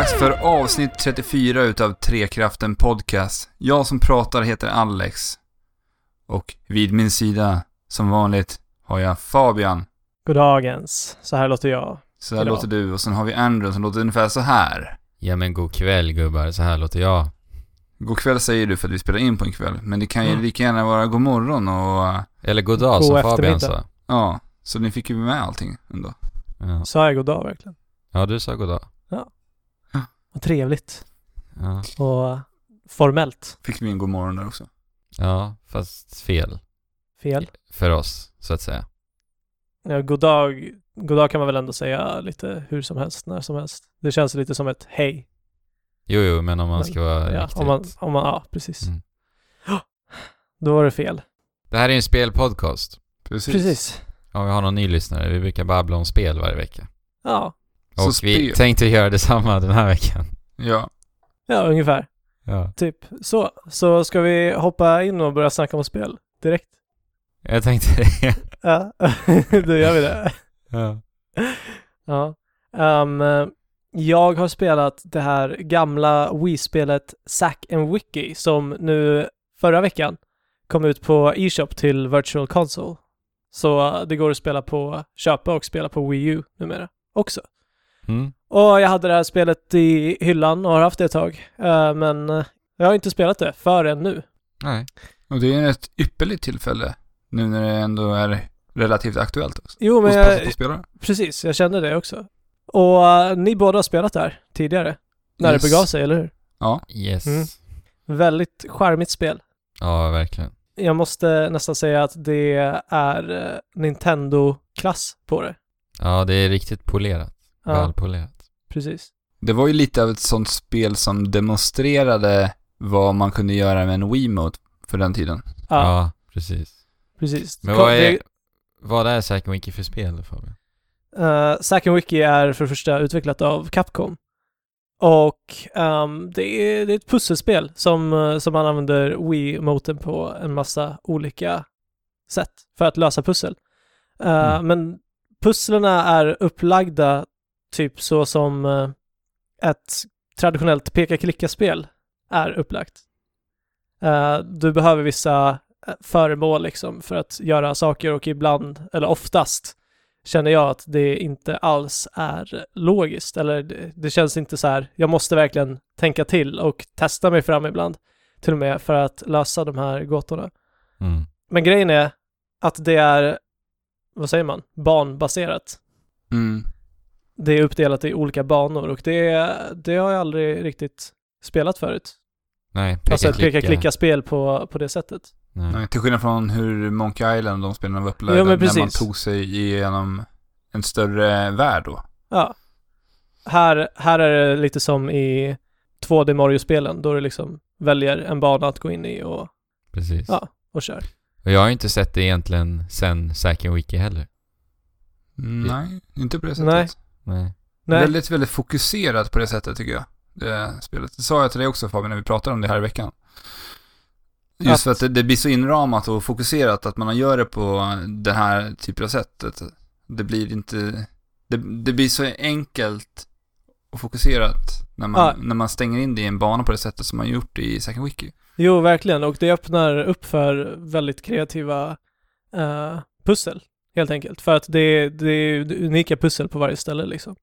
dags för avsnitt 34 utav Trekraften Podcast. Jag som pratar heter Alex. Och vid min sida, som vanligt, har jag Fabian. Goddagens. Så här låter jag. Så här Goddag. låter du. Och sen har vi Andrew som låter ungefär så här. Ja men god kväll gubbar, så här låter jag. God kväll säger du för att vi spelar in på en kväll. Men det kan ju Mm. lika gärna vara god morgon och... Eller god dag God som Fabian sa. Ja, så ni fick ju med allting ändå. Ja. Sa jag goddag verkligen? ja, du sa god dag. Vad trevligt. Ja. Och formellt. Fick vi en god morgon där också. ja, fast fel. Fel. För oss, så att säga. Ja, goddag, goddag kan man väl ändå säga lite hur som helst, när som helst. Det känns lite som ett hej. Jo, jo, men om man Men- ska vara Ja, riktigt... om man, om man, ja precis. Mm. Då var det fel. Det här är en spelpodcast. Precis. Precis. Om vi har någon ny lyssnare, vi brukar babbla om spel varje vecka. Ja, Så Och vi spel. tänkte göra detsamma den här veckan. Ja. ja ungefär. Ja. Typ så. Så ska vi hoppa in och börja snacka om spel direkt? Jag tänkte det. Ja, då gör vi det. ja. Ja. Ehm, jag har spelat det här gamla Wii-spelet Zack and Wiki som nu förra veckan kom ut på e-shop till Virtual Console. Så det går att spela på, köpa och spela på Wii U numera också. Mm. Och jag hade det här spelet i hyllan och har haft det ett tag. Eh, men eh, jag har inte spelat det förrän nu. Nej. Och det är ett ypperligt tillfälle. Nu när det ändå är relativt aktuellt också. Jo, men jag, precis, jag kände det också. Och eh, ni båda har spelat där tidigare. När Yes. det begav sig, eller hur? Ja. Yes. Mm. Väldigt charmigt spel. Ja, verkligen. Jag måste nästan säga att det är Nintendo-klass på det. Ja, det är riktigt polerat. Ja, Välpolerat. precis. Det var ju lite av ett sånt spel som demonstrerade vad man kunde göra med en Wiimote för den tiden. Ja, Ja, precis. precis. Men Kom- vad är, det- vad är and Wiki för spel Fabian? Uh, Zack and Wiki är för det första utvecklat av Capcom. Och ehm, det, är, det är ett pusselspel som, eh, som man använder Wii-moten på en massa olika sätt för att lösa pussel. Uh, Mm. Men pusslerna är upplagda typ så som eh, ett traditionellt peka-klicka-spel är upplagt. Eh, du behöver vissa eh, föremål liksom för att göra saker och ibland, eller oftast, känner jag att det inte alls är logiskt. Eller det, det känns inte så här, jag måste verkligen tänka till och testa mig fram ibland. Till och med för att lösa de här gåtorna. Mm. Men grejen är att det är, vad säger man, banbaserat. Mm. Det är uppdelat i olika banor och det, det har jag aldrig riktigt spelat förut. Nej, Alltså ett peka-klicka. peka-klicka-spel på, på det sättet. Nej. Nej, till skillnad från hur Monkey Island och de spelen var upplagda men när man tog sig igenom en större värld då. Ja. Här, här är det lite som i 2D Mario-spelen då du liksom väljer en bana att gå in i och, Precis. Ja. och kör. Och jag har ju inte sett det egentligen sen and Wiki heller. Nej, inte på det sättet. Nej. Nej. Nej, Väldigt, väldigt fokuserat på det sättet tycker jag. Det spelet. Det sa jag till dig också Fabian när vi pratade om det här i veckan. Just Att- för att det, det blir så inramat och fokuserat att man gör det på det här typen av sättet. Det blir inte... Det, det blir så enkelt och fokuserat när man, Ja. när man stänger in det i en bana på det sättet som man gjort i Second Wiki. jo verkligen och det öppnar upp för väldigt kreativa eh, pussel helt enkelt. För att det, det är unika pussel på varje ställe liksom.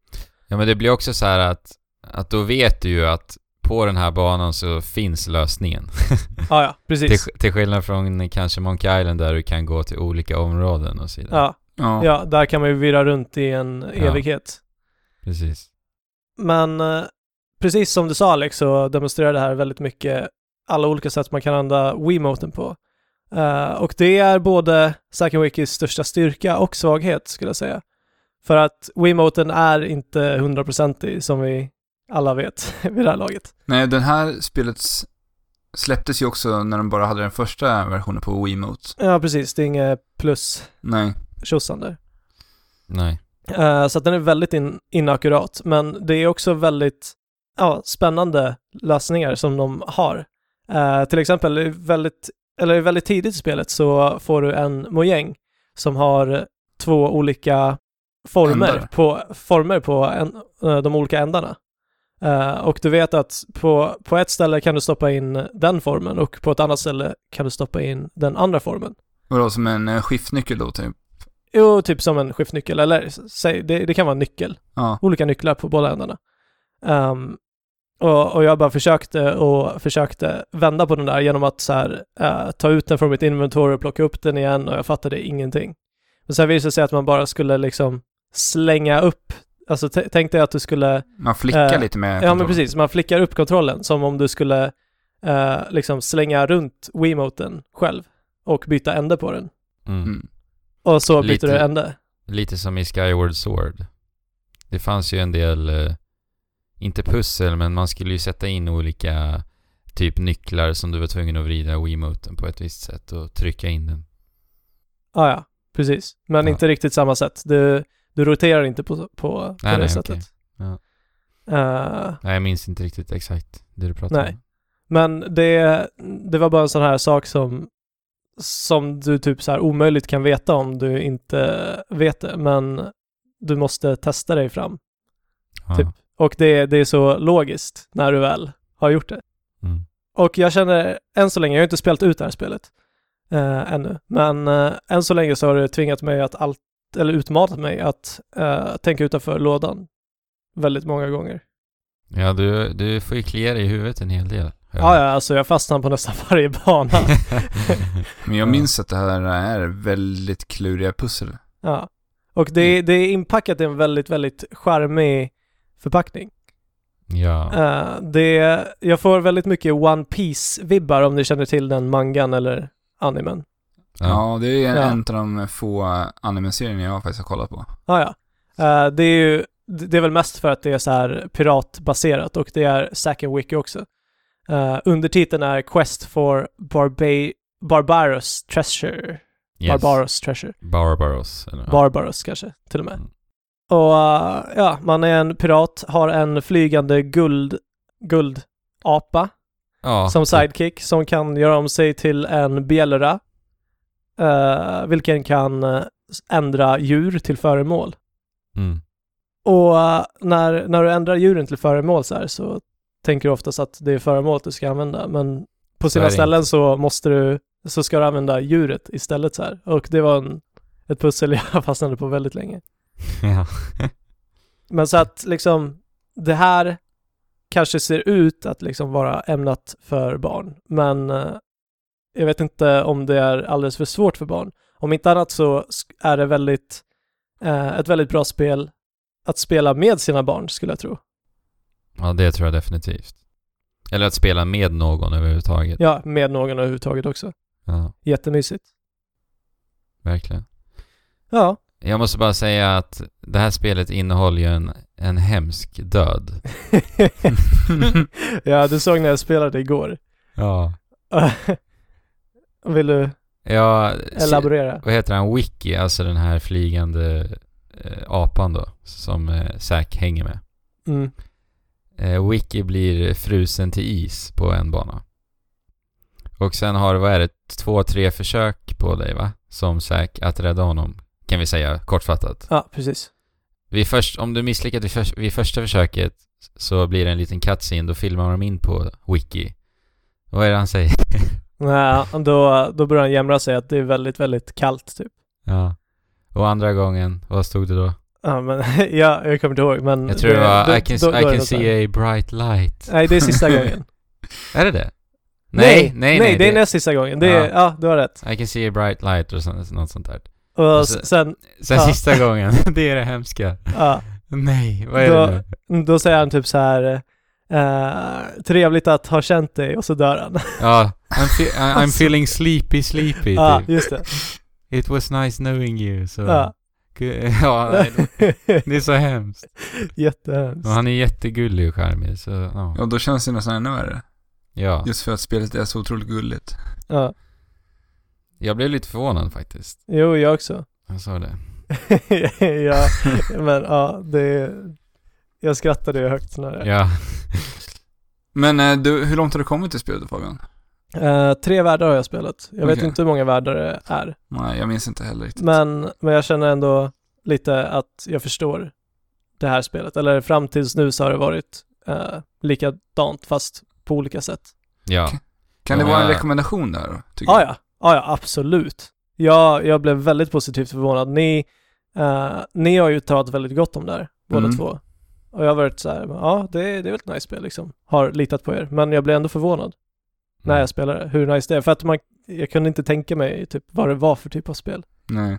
Ja men det blir också så här att, att då vet du ju att på den här banan så finns lösningen. Ah, ja, precis. till, till skillnad från kanske Monkey Island där du kan gå till olika områden och så vidare. Ja, Ja. ja, där kan man ju virra runt i en evighet. Precis. Men eh, precis som du sa Alex så demonstrerar det här väldigt mycket alla olika sätt man kan använda Wiimoten på. Eh, och det är både Zack and Wikis största styrka och svaghet skulle jag säga. För att Wiimoten är inte hundraprocentig som vi alla vet vid det här laget. Nej, den här spelet släpptes ju också när de bara hade den första versionen på Wiimote. Ja, precis. Det är inget plus Nej. tjosan där. Nej. Eh, så att den är väldigt in, inakkurat. Men det är också väldigt ja, spännande lösningar som de har. Eh, till exempel, väldigt, eller väldigt tidigt i spelet så får du en mojäng som har två olika former Ändar. på, former på en, eh, de olika ändarna. Eh, och du vet att på, på ett ställe kan du stoppa in den formen och på ett annat ställe kan du stoppa in den andra formen. Vadå, som en eh, skiftnyckel då typ? Jo, typ som en skiftnyckel, eller säg, det, det kan vara en nyckel. Ja. Olika nycklar på båda ändarna. Ehm, och, och jag bara försökte och försökte vända på den där genom att så här, eh, ta ut den från mitt inventory och plocka upp den igen och jag fattade ingenting. Men sen visade det sig att man bara skulle liksom slänga upp, alltså tänk dig att du skulle Man flickar Eh, lite med Ja men kontrollen. precis, man flickar upp kontrollen som om du skulle eh, liksom slänga runt Wiimoten själv och byta ände på den. Mm. Mm. Och så byter Lite- du ände. Lite som i Skyward Sword. Det fanns ju en del, eh, inte pussel, men man skulle ju sätta in olika typ nycklar som du var tvungen att vrida Wiimoten på ett visst sätt och trycka in den. Ah, ja, precis. Men Ja. inte riktigt samma sätt. Du, du roterar inte på, på, på Nej, det nej, sättet. okej. Ja. Eh, Nej, jag minns inte riktigt exakt det du pratade Nej. om. men det, det var bara en sån här sak som, som du typ så här omöjligt kan veta om du inte vet det. Men du måste testa dig fram. Ja. Typ. Och det, det är så logiskt när du väl har gjort det. Mm. Och jag känner, än så länge, jag har inte spelat ut det här spelet eh, ännu, men eh, än så länge så har det tvingat mig att allt, eller utmanat mig att eh, tänka utanför lådan väldigt många gånger. Ja, du, du får ju klia dig i huvudet en hel del. Ja, ja, alltså jag fastnar på nästan varje bana. Men jag Ja. minns att det här är väldigt kluriga pussel. ja. Och det, det är inpackat i en väldigt, väldigt charmig förpackning. ja. Eh, det, jag får väldigt mycket One Piece-vibbar om ni känner till den mangan eller animen. ja. Ja, det är Ja. en av de få anime-serierna jag faktiskt har kollat på. Ah, ja, Eh, det är ju, det är väl mest för att det är så här piratbaserat och det är Zack Wiki också. Uh, undertiteln är Quest for Barba- Barbaros Treasure. Yes. Barbaros Treasure. Barbaros. Eller, ja. Barbaros kanske, till och med. Och ja, man är en pirat, har en flygande guld, guldapa ja, som sidekick som kan göra om sig till en bjällra. eh, vilken kan eh, ändra djur till föremål. Mm. Och eh, när, när du ändrar djuren till föremål så här så tänker du oftast att det är föremålet du ska använda. Men på sina ställen inte. så måste du, så ska du använda djuret istället så här. Och det var en, ett pussel jag fastnade på väldigt länge. Ja. Men så att liksom det här kanske ser ut att liksom vara ämnat för barn. Men eh, jag vet inte om det är alldeles för svårt för barn. Om inte annat så är det väldigt, eh, ett väldigt bra spel att spela med sina barn skulle jag tro. ja, det tror jag definitivt. Eller att spela med någon överhuvudtaget. Ja, med någon överhuvudtaget också. Ja, Jättemysigt. verkligen. Ja, Jag måste bara säga att det här spelet innehåller ju en, en hemsk död. ja, du såg när jag spelade igår. Ja. Vill du Ja, elaborera? vad heter han? Wiki, alltså den här flygande eh, apan då, som eh, Zack hänger med. Mm. Eh, Wiki blir frusen till is på en bana. Och sen har du, vad är det, två, tre försök på dig va? Som Zack att rädda honom, kan vi säga kortfattat. Ja, precis. Vid först, om du misslyckas vid, förs- vid första försöket så blir det en liten cutscene, då filmar de in på Wiki. Vad är det han säger? Nej, då, då börjar han jämra sig att det är väldigt, väldigt kallt typ. ja. Och andra gången, vad stod det då? Ja, men ja, jag kommer inte ihåg, men... Jag tror det var då- I can, då- då I det can see a bright light. Nej, det är sista gången. Är det det? nej, nej, det är näst sista gången. Det är, Ja. ja, du har rätt. I can see a bright light och sånt, något sånt där. Och Och så- s- sen, Sen Ja. sista gången, det är det hemska. ja, Nej, vad är Då- det nu? då säger han typ så här eh, trevligt att ha känt dig och så dör han. Ja, I'm, fe- I'm Alltså. feeling sleepy sleepy Ja, typ. just det. It was nice knowing you. Så. Ja. Ja, nej, det- är så hemskt. Jättehemskt. Och han är jättegullig och charmig, så ja. Och då känns det nästan ännu värre. ja. Just för att spelet är så otroligt gulligt. Ja. Jag blev lite förvånad faktiskt. Jo, jag också. Jag sa det. ja, men ja, det... Jag skrattade ju högt när det... Ja. Men eh, du, hur långt har du kommit i spelet Fabian? Eh, tre världar har jag spelat. Jag vet Okej. inte hur många världar det är. Nej, jag minns inte heller riktigt. Men, men jag känner ändå lite att jag förstår det här spelet. Eller fram tills nu så har det varit uh, likadant fast på olika sätt. Ja. Kan det Ja, vara en rekommendation där då? tycker Ja? Ja. Ja, absolut. Jag, jag blev väldigt positivt förvånad. Ni, eh, ni har ju talat väldigt gott om det här, båda Mm. två. Och jag har varit så här, ja, det, är- det är väl ett nice spel liksom. Har litat på er. Men jag blev ändå förvånad när Mm. jag spelade, hur nice det är. För att man, jag kunde inte tänka mig typ vad det var för typ av spel. Nej.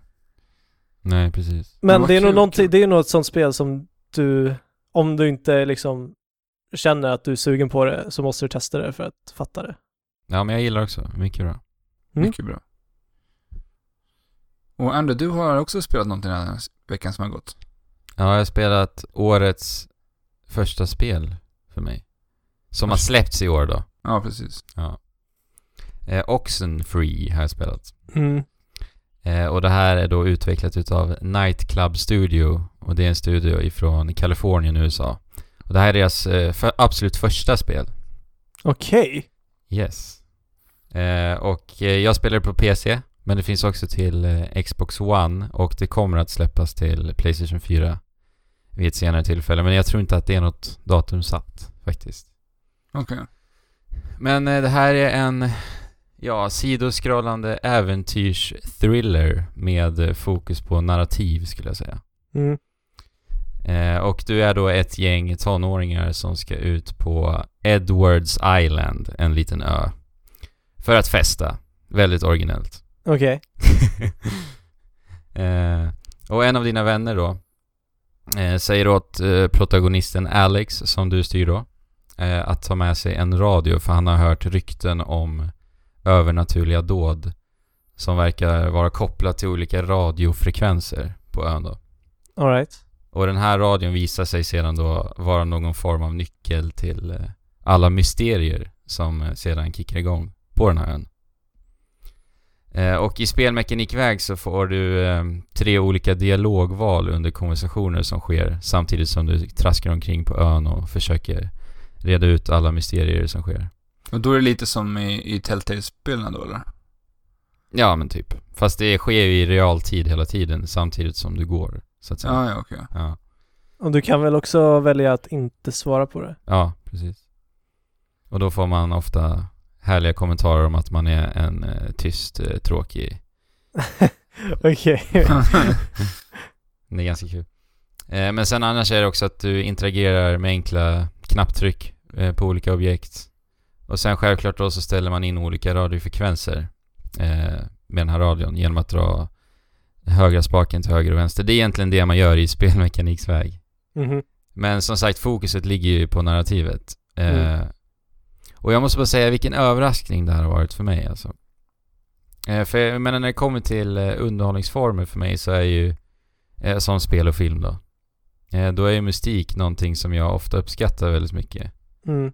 Nej, precis. Men vad det är nog någonting, det är nog ett sånt spel som du, om du inte liksom känner att du är sugen på det så måste du testa det för att fatta det. Ja, men jag gillar också. Mycket bra. Mm. Mycket bra. Och Andrew, du har också spelat någonting den här veckan som har gått. Ja, jag har spelat årets första spel för mig. Som har släppts i år då. Ja, precis. Ja. Eh, Oxenfree har jag spelat. Mm. Eh, och det här är då utvecklat utav Nightclub Studio. Och det är en studio ifrån Kalifornien, USA. Och det här är deras eh, för, absolut första spel. Okej. Yes. Eh, och eh, jag spelar på PC, men det finns också till eh, Xbox One och det kommer att släppas till Playstation 4 vid ett senare tillfälle. Men jag tror inte att det är något datum satt faktiskt. Okej. Men eh, det här är en, ja, sidoskrollande äventyrs-thriller med fokus på narrativ skulle jag säga. Mm. Eh, och du är då ett gäng tonåringar som ska ut på Edwards Island, en liten ö. För att festa. Väldigt originellt. Okej. eh, och en av dina vänner då eh, säger åt eh, protagonisten Alex, som du styr då, eh, att ta med sig en radio för han har hört rykten om övernaturliga dåd som verkar vara kopplat till olika radiofrekvenser på ön då. Alright. Och den här radion visar sig sedan då vara någon form av nyckel till eh, alla mysterier som eh, sedan kickar igång på den här ön. Eh, och i spelmekanikväg så får du eh, tre olika dialogval under konversationer som sker samtidigt som du traskar omkring på ön och försöker reda ut alla mysterier som sker. Och då är det lite som i, i Telltale-spelen då, eller? Ja men typ. Fast det sker ju i realtid hela tiden samtidigt som du går. Så att säga. Ja, ja, okej. Ja. Och du kan väl också välja att inte svara på det? Ja, precis. Och då får man ofta härliga kommentarer om att man är en eh, tyst, eh, tråkig... Okej. Det är ganska kul. Eh, men sen annars är det också att du interagerar med enkla knapptryck på olika objekt. Och sen självklart då så ställer man in olika radiofrekvenser med den här radion genom att dra högra spaken till höger och vänster. Det är egentligen det man gör i spelmekaniksväg. Mhm. Men som sagt, fokuset ligger ju på narrativet. Mm. Och jag måste bara säga vilken överraskning det här har varit för mig alltså. Eh, för jag menar när det kommer till eh, underhållningsformer för mig så är ju, eh, som spel och film då. Då är ju mystik någonting som jag ofta uppskattar väldigt mycket. Mm.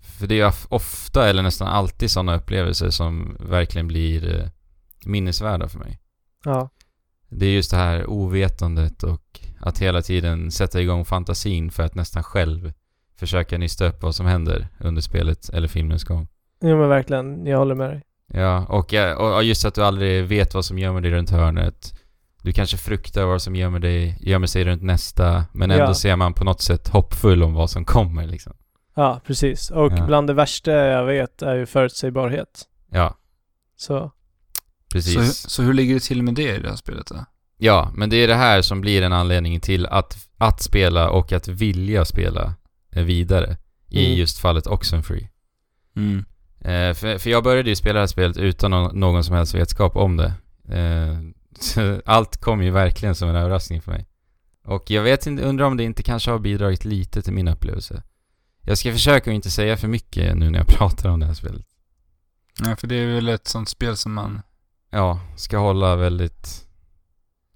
För det är ofta, eller nästan alltid sådana upplevelser som verkligen blir minnesvärda för mig. Ja. Det är just det här ovetandet och att hela tiden sätta igång fantasin för att nästan själv försöka nysta upp vad som händer under spelet eller filmens gång. Jo men verkligen, jag håller med dig. Ja, och, ja, och just att du aldrig vet vad som gömmer dig runt hörnet. Du kanske fruktar vad som gömmer, dig, gömmer sig runt nästa, men ändå Ja. ser man på något sätt hoppfull om vad som kommer liksom. Ja, precis. Och Ja. bland det värsta jag vet är ju förutsägbarhet. Ja, Så, precis. Så, hur- så hur ligger det till med det i det här spelet då? Ja, men det är det här som blir en anledning till att, att spela och att vilja spela eh, vidare. I Mm. just fallet Oxenfree. Mm. Eh, för, för jag började ju spela det här spelet utan någon, någon som helst vetskap om det. Eh, allt kom ju verkligen som en överraskning för mig. Och jag vet inte, undrar om det inte kanske har bidragit lite till min upplevelse. Jag ska försöka att inte säga för mycket nu när jag pratar om det här spelet. Nej, för det är väl ett sånt spel som man... Ja, ska hålla väldigt...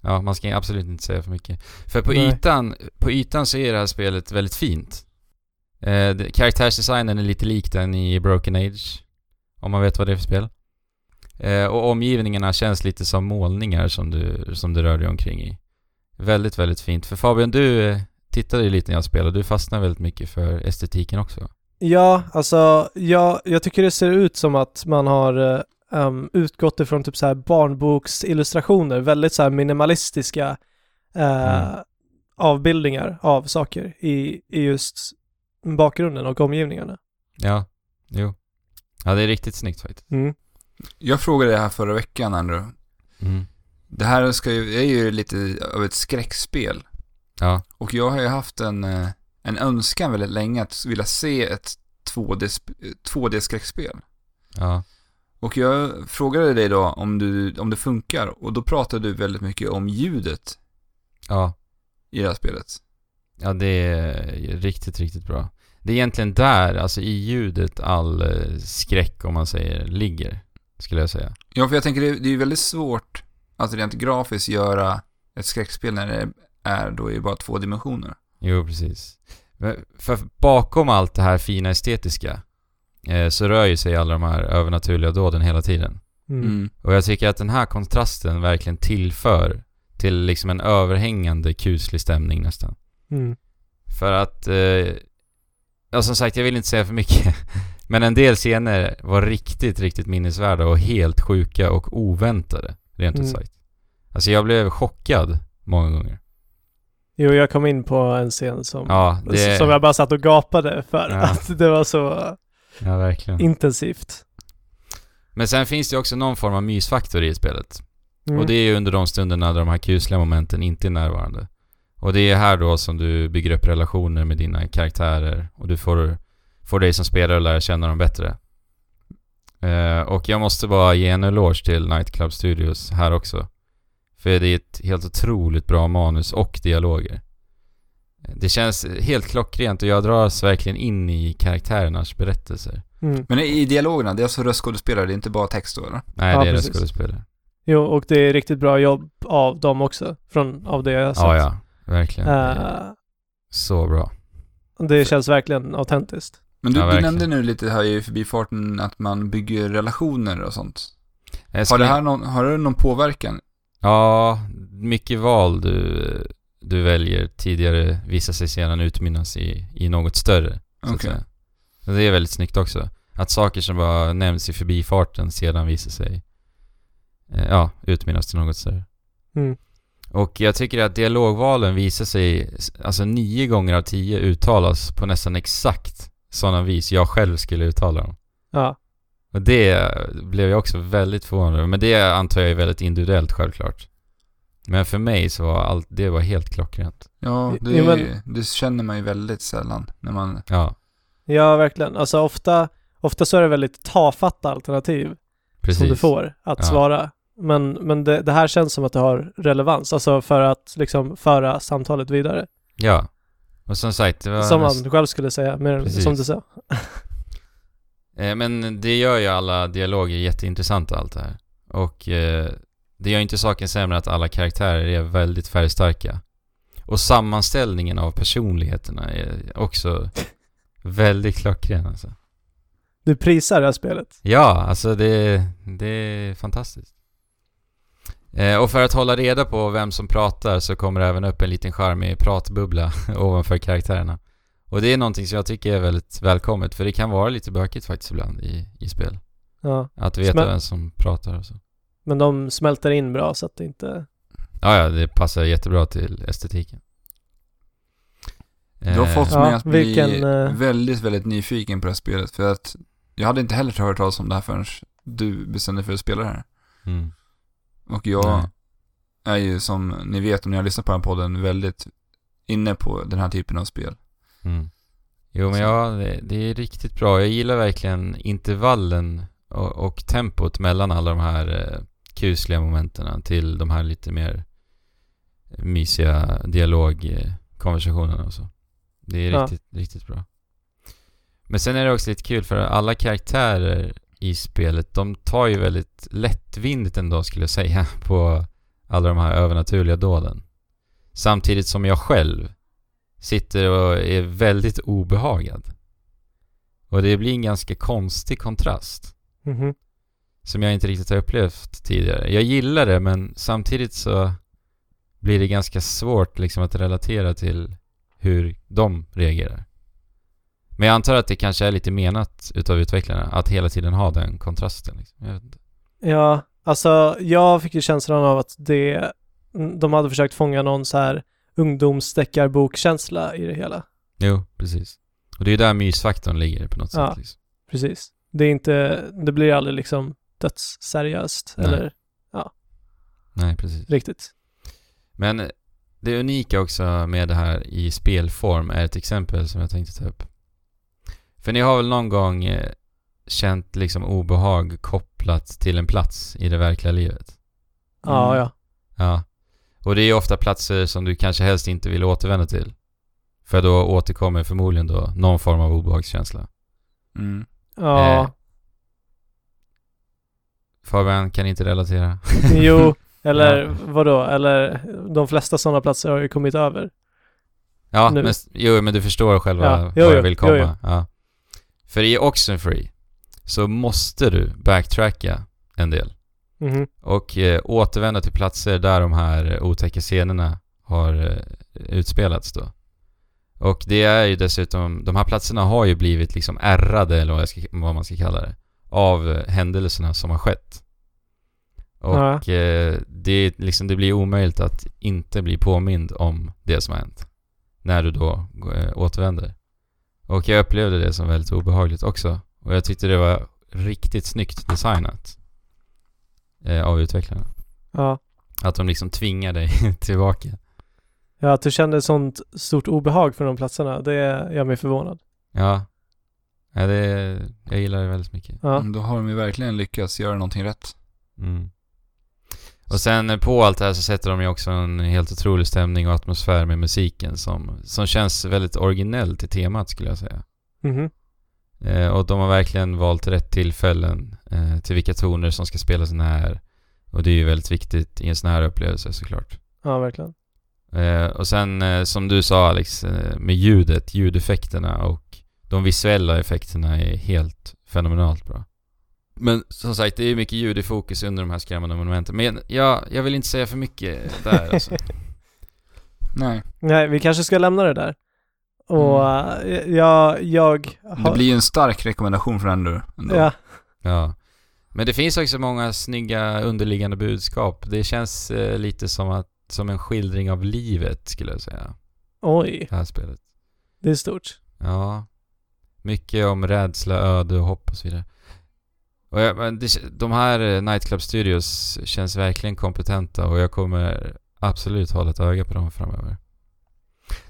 Ja, man ska absolut inte säga för mycket. För på Nej. ytan, på ytan så är det här spelet väldigt fint. Eh, karaktärsdesignen är lite lik den i Broken Age. Om man vet vad det är för spel. Eh, och omgivningarna känns lite som målningar som du, som du rör dig omkring i. Väldigt, väldigt fint. För Fabian, du eh, tittade ju lite när jag spelade. Du fastnar väldigt mycket för estetiken också. ja, alltså jag, jag tycker det ser ut som att man har ehm, utgått ifrån typ så här barnboksillustrationer, väldigt så här minimalistiska eh, Mm. avbildningar av saker i, i just bakgrunden och omgivningarna. Ja, jo. Ja, det är riktigt snyggt faktiskt. Mm. Jag frågade det här förra veckan, Andrew. Mm. Det här ska ju, är ju lite av ett skräckspel. Ja, Och jag har ju haft en, eh, en önskan väldigt länge att vilja se ett 2D, sp- 2D-skräckspel. ja. Och jag frågade dig då om, du, om det funkar och då pratade du väldigt mycket om ljudet Ja, i det här spelet. ja det är riktigt, riktigt bra. Det är egentligen där, alltså i ljudet, all eh, skräck om man säger, ligger. Skulle jag säga. Ja, för jag tänker det, det är ju väldigt svårt att rent grafiskt göra ett skräckspel när det är då i bara två dimensioner. Jo, precis. För bakom allt det här fina estetiska eh, så rör ju sig alla de här övernaturliga dåden hela tiden. Mm. Mm. Och jag tycker att den här kontrasten verkligen tillför till liksom en överhängande kuslig stämning nästan. Mm. För att, eh, ja som sagt jag vill inte säga för mycket. Men en del scener var riktigt, riktigt minnesvärda och helt sjuka och oväntade. Rent ut Mm. sagt. Alltså jag blev chockad många gånger. Jo, jag kom in på en scen som, Ja, det... som jag bara satt och gapade för Ja. att det var så Ja, intensivt. Men sen finns det också någon form av mysfaktor i spelet. Mm. Och det är ju under de stunderna där de här kusliga momenten inte är närvarande. Och det är här då som du bygger upp relationer med dina karaktärer och du får, får dig som spelare att lära känna dem bättre. Eh, och jag måste bara ge en eloge till Nightclub Studios här också. För det är ett helt otroligt bra manus och dialoger. Det känns helt klockrent och jag dras verkligen in i karaktärernas berättelser. Mm. Men i dialogerna, det är alltså röstskådespelare, det är inte bara text då eller? Nej, Ja, det är precis. skådespelare. Jo, och det är riktigt bra jobb av dem också, från, av det jag har sett. Ja, ja. Verkligen. Eh, Så bra. det känns verkligen autentiskt. Men du, Ja, du nämnde nu lite här i förbifarten att man bygger relationer och sånt. Har det här någon, har det någon påverkan? Ja, mycket val du, du väljer tidigare visar sig sedan utmynnas i, i något större. Så. Och det är väldigt snyggt också. Att saker som bara nämns i förbifarten sedan visar sig eh, ja, utmynnas till något större. Mm. Och jag tycker att dialogvalen visar sig, alltså nio gånger av tio uttalas på nästan exakt sådana vis jag själv skulle uttala dem. Ja. Och det blev jag också väldigt förvånad över. Men det antar jag är väldigt individuellt självklart. Men för mig så var allt, det var helt klockrent. Ja, det, Jo, men- det känner man ju väldigt sällan när man... Ja, ja, verkligen. Alltså ofta, ofta så är det väldigt tafatta alternativ precis. som du får att Ja. svara. Men, men det, det här känns som att det har relevans, alltså för att liksom föra samtalet vidare. Ja. Och som sagt, det var... Som näst- man själv skulle säga, mer Precis. som du sa. Eh, men det gör ju alla dialoger jätteintressanta allt det här. Och eh, det gör inte saken sämre att alla karaktärer är väldigt färgstarka. Och sammanställningen av personligheterna är också väldigt klockren alltså. Du prisar det här spelet. Ja, alltså det, det är fantastiskt. Eh, och för att hålla reda på vem som pratar så kommer det även upp en liten charmig pratbubbla ovanför karaktärerna. Och det är någonting som jag tycker är väldigt välkommet för det kan vara lite bökigt faktiskt ibland i, i spel. Ja. Att veta Smä- vem som pratar och så. Men de smälter in bra så att det inte... Ja, ja, det passar jättebra till estetiken. Du har Eh, fått Ja, mig att bli vilken, eh, väldigt, väldigt nyfiken på det här spelet. För att jag hade inte heller hört talas om det här förrän du bestämde för att spela det här. Mm. Och jag Nej. är ju som ni vet om ni har lyssnat på den här podden väldigt inne på den här typen av spel. Mm. Jo men ja, det, det är riktigt bra. Jag gillar verkligen intervallen och, och tempot mellan alla de här eh, kusliga momenten till de här lite mer mysiga dialogkonversationerna och så. Det är Ja. riktigt, riktigt bra. Men sen är det också lite kul för alla karaktärer i spelet, de tar ju väldigt lättvindigt ändå skulle jag säga på alla de här övernaturliga dåden. Samtidigt som jag själv sitter och är väldigt obehagad. Och det blir en ganska konstig kontrast. Mhm. Som jag inte riktigt har upplevt tidigare. Jag gillar det men samtidigt så blir det ganska svårt liksom att relatera till hur de reagerar. Men jag antar att det kanske är lite menat utav utvecklarna att hela tiden ha den kontrasten. Liksom. Ja, alltså jag fick ju känslan av att det... De hade försökt fånga någon så här ungdomsdeckarbokkänsla i det hela. Jo, precis. Och det är där mysfaktorn ligger på något Ja. sätt. Liksom. Precis. Det är inte, det blir aldrig liksom dödsseriöst Nej. eller Nej, precis. riktigt. Men det unika också med det här i spelform är ett exempel som jag tänkte ta upp. För ni har väl någon gång eh, känt liksom obehag kopplat till en plats i det verkliga livet? Ja, Mm. ja. Ja. Och det är ofta platser som du kanske helst inte vill återvända till. För då återkommer förmodligen då någon form av obehagskänsla. Mm. Ja, Eh. Fabian kan inte relatera. jo, eller Ja. vadå? Eller de flesta sådana platser har ju kommit över. Ja, Nu. men, jo, men du förstår själva Ja, vad jo, jag jo, vill jo, komma. jo. Ja. För i Oxenfree så måste du backtracka en del. Mhm. Och eh, återvända till platser där de här eh, otäcka scenerna har eh, utspelats då. Och det är ju dessutom, de här platserna har ju blivit liksom ärrade eller vad, ska, vad man ska kalla det. Av eh, händelserna som har skett. Och Ja. eh, det, liksom, det blir omöjligt att inte bli påmind om det som har hänt. När du då eh, återvänder. Och jag upplevde det som väldigt obehagligt också. Och jag tyckte det var riktigt snyggt designat. Eh, av utvecklarna. Ja. Att de liksom tvingar dig tillbaka. Ja, att du kände sånt stort obehag för de platserna, det gör mig förvånad. Ja. ja det, jag gillar det väldigt mycket. Ja. Mm, Då har de ju verkligen lyckats göra någonting rätt. Mm. Och sen på allt det här så sätter de ju också en helt otrolig stämning och atmosfär med musiken som, som känns väldigt originell till temat skulle jag säga. Mhm. Eh, och de har verkligen valt rätt tillfällen eh, till vilka toner som ska spelas när. Och det är ju väldigt viktigt i en sån här upplevelse såklart. Ja, verkligen. Eh, och sen eh, som du sa Alex, eh, med ljudet, ljudeffekterna och de visuella effekterna är helt fenomenalt bra. Men som sagt, det är mycket ljud i fokus under de här skrämmande monumenten. Men jag, jag vill inte säga för mycket där alltså. Nej, Nej, vi kanske ska lämna det där. Och eh, jag, jag det har... blir ju en stark rekommendation från Ender. ändå. Ja, Ja. Men det finns också många snygga underliggande budskap. Det känns eh, lite som, att, som en skildring av livet skulle jag säga. oj, Det här spelet. det är stort. Ja. Mycket om rädsla, öde och hopp och så vidare. Och jag, men det, de här eh, Nightclub Studios känns verkligen kompetenta och jag kommer absolut hålla ett öga på dem framöver.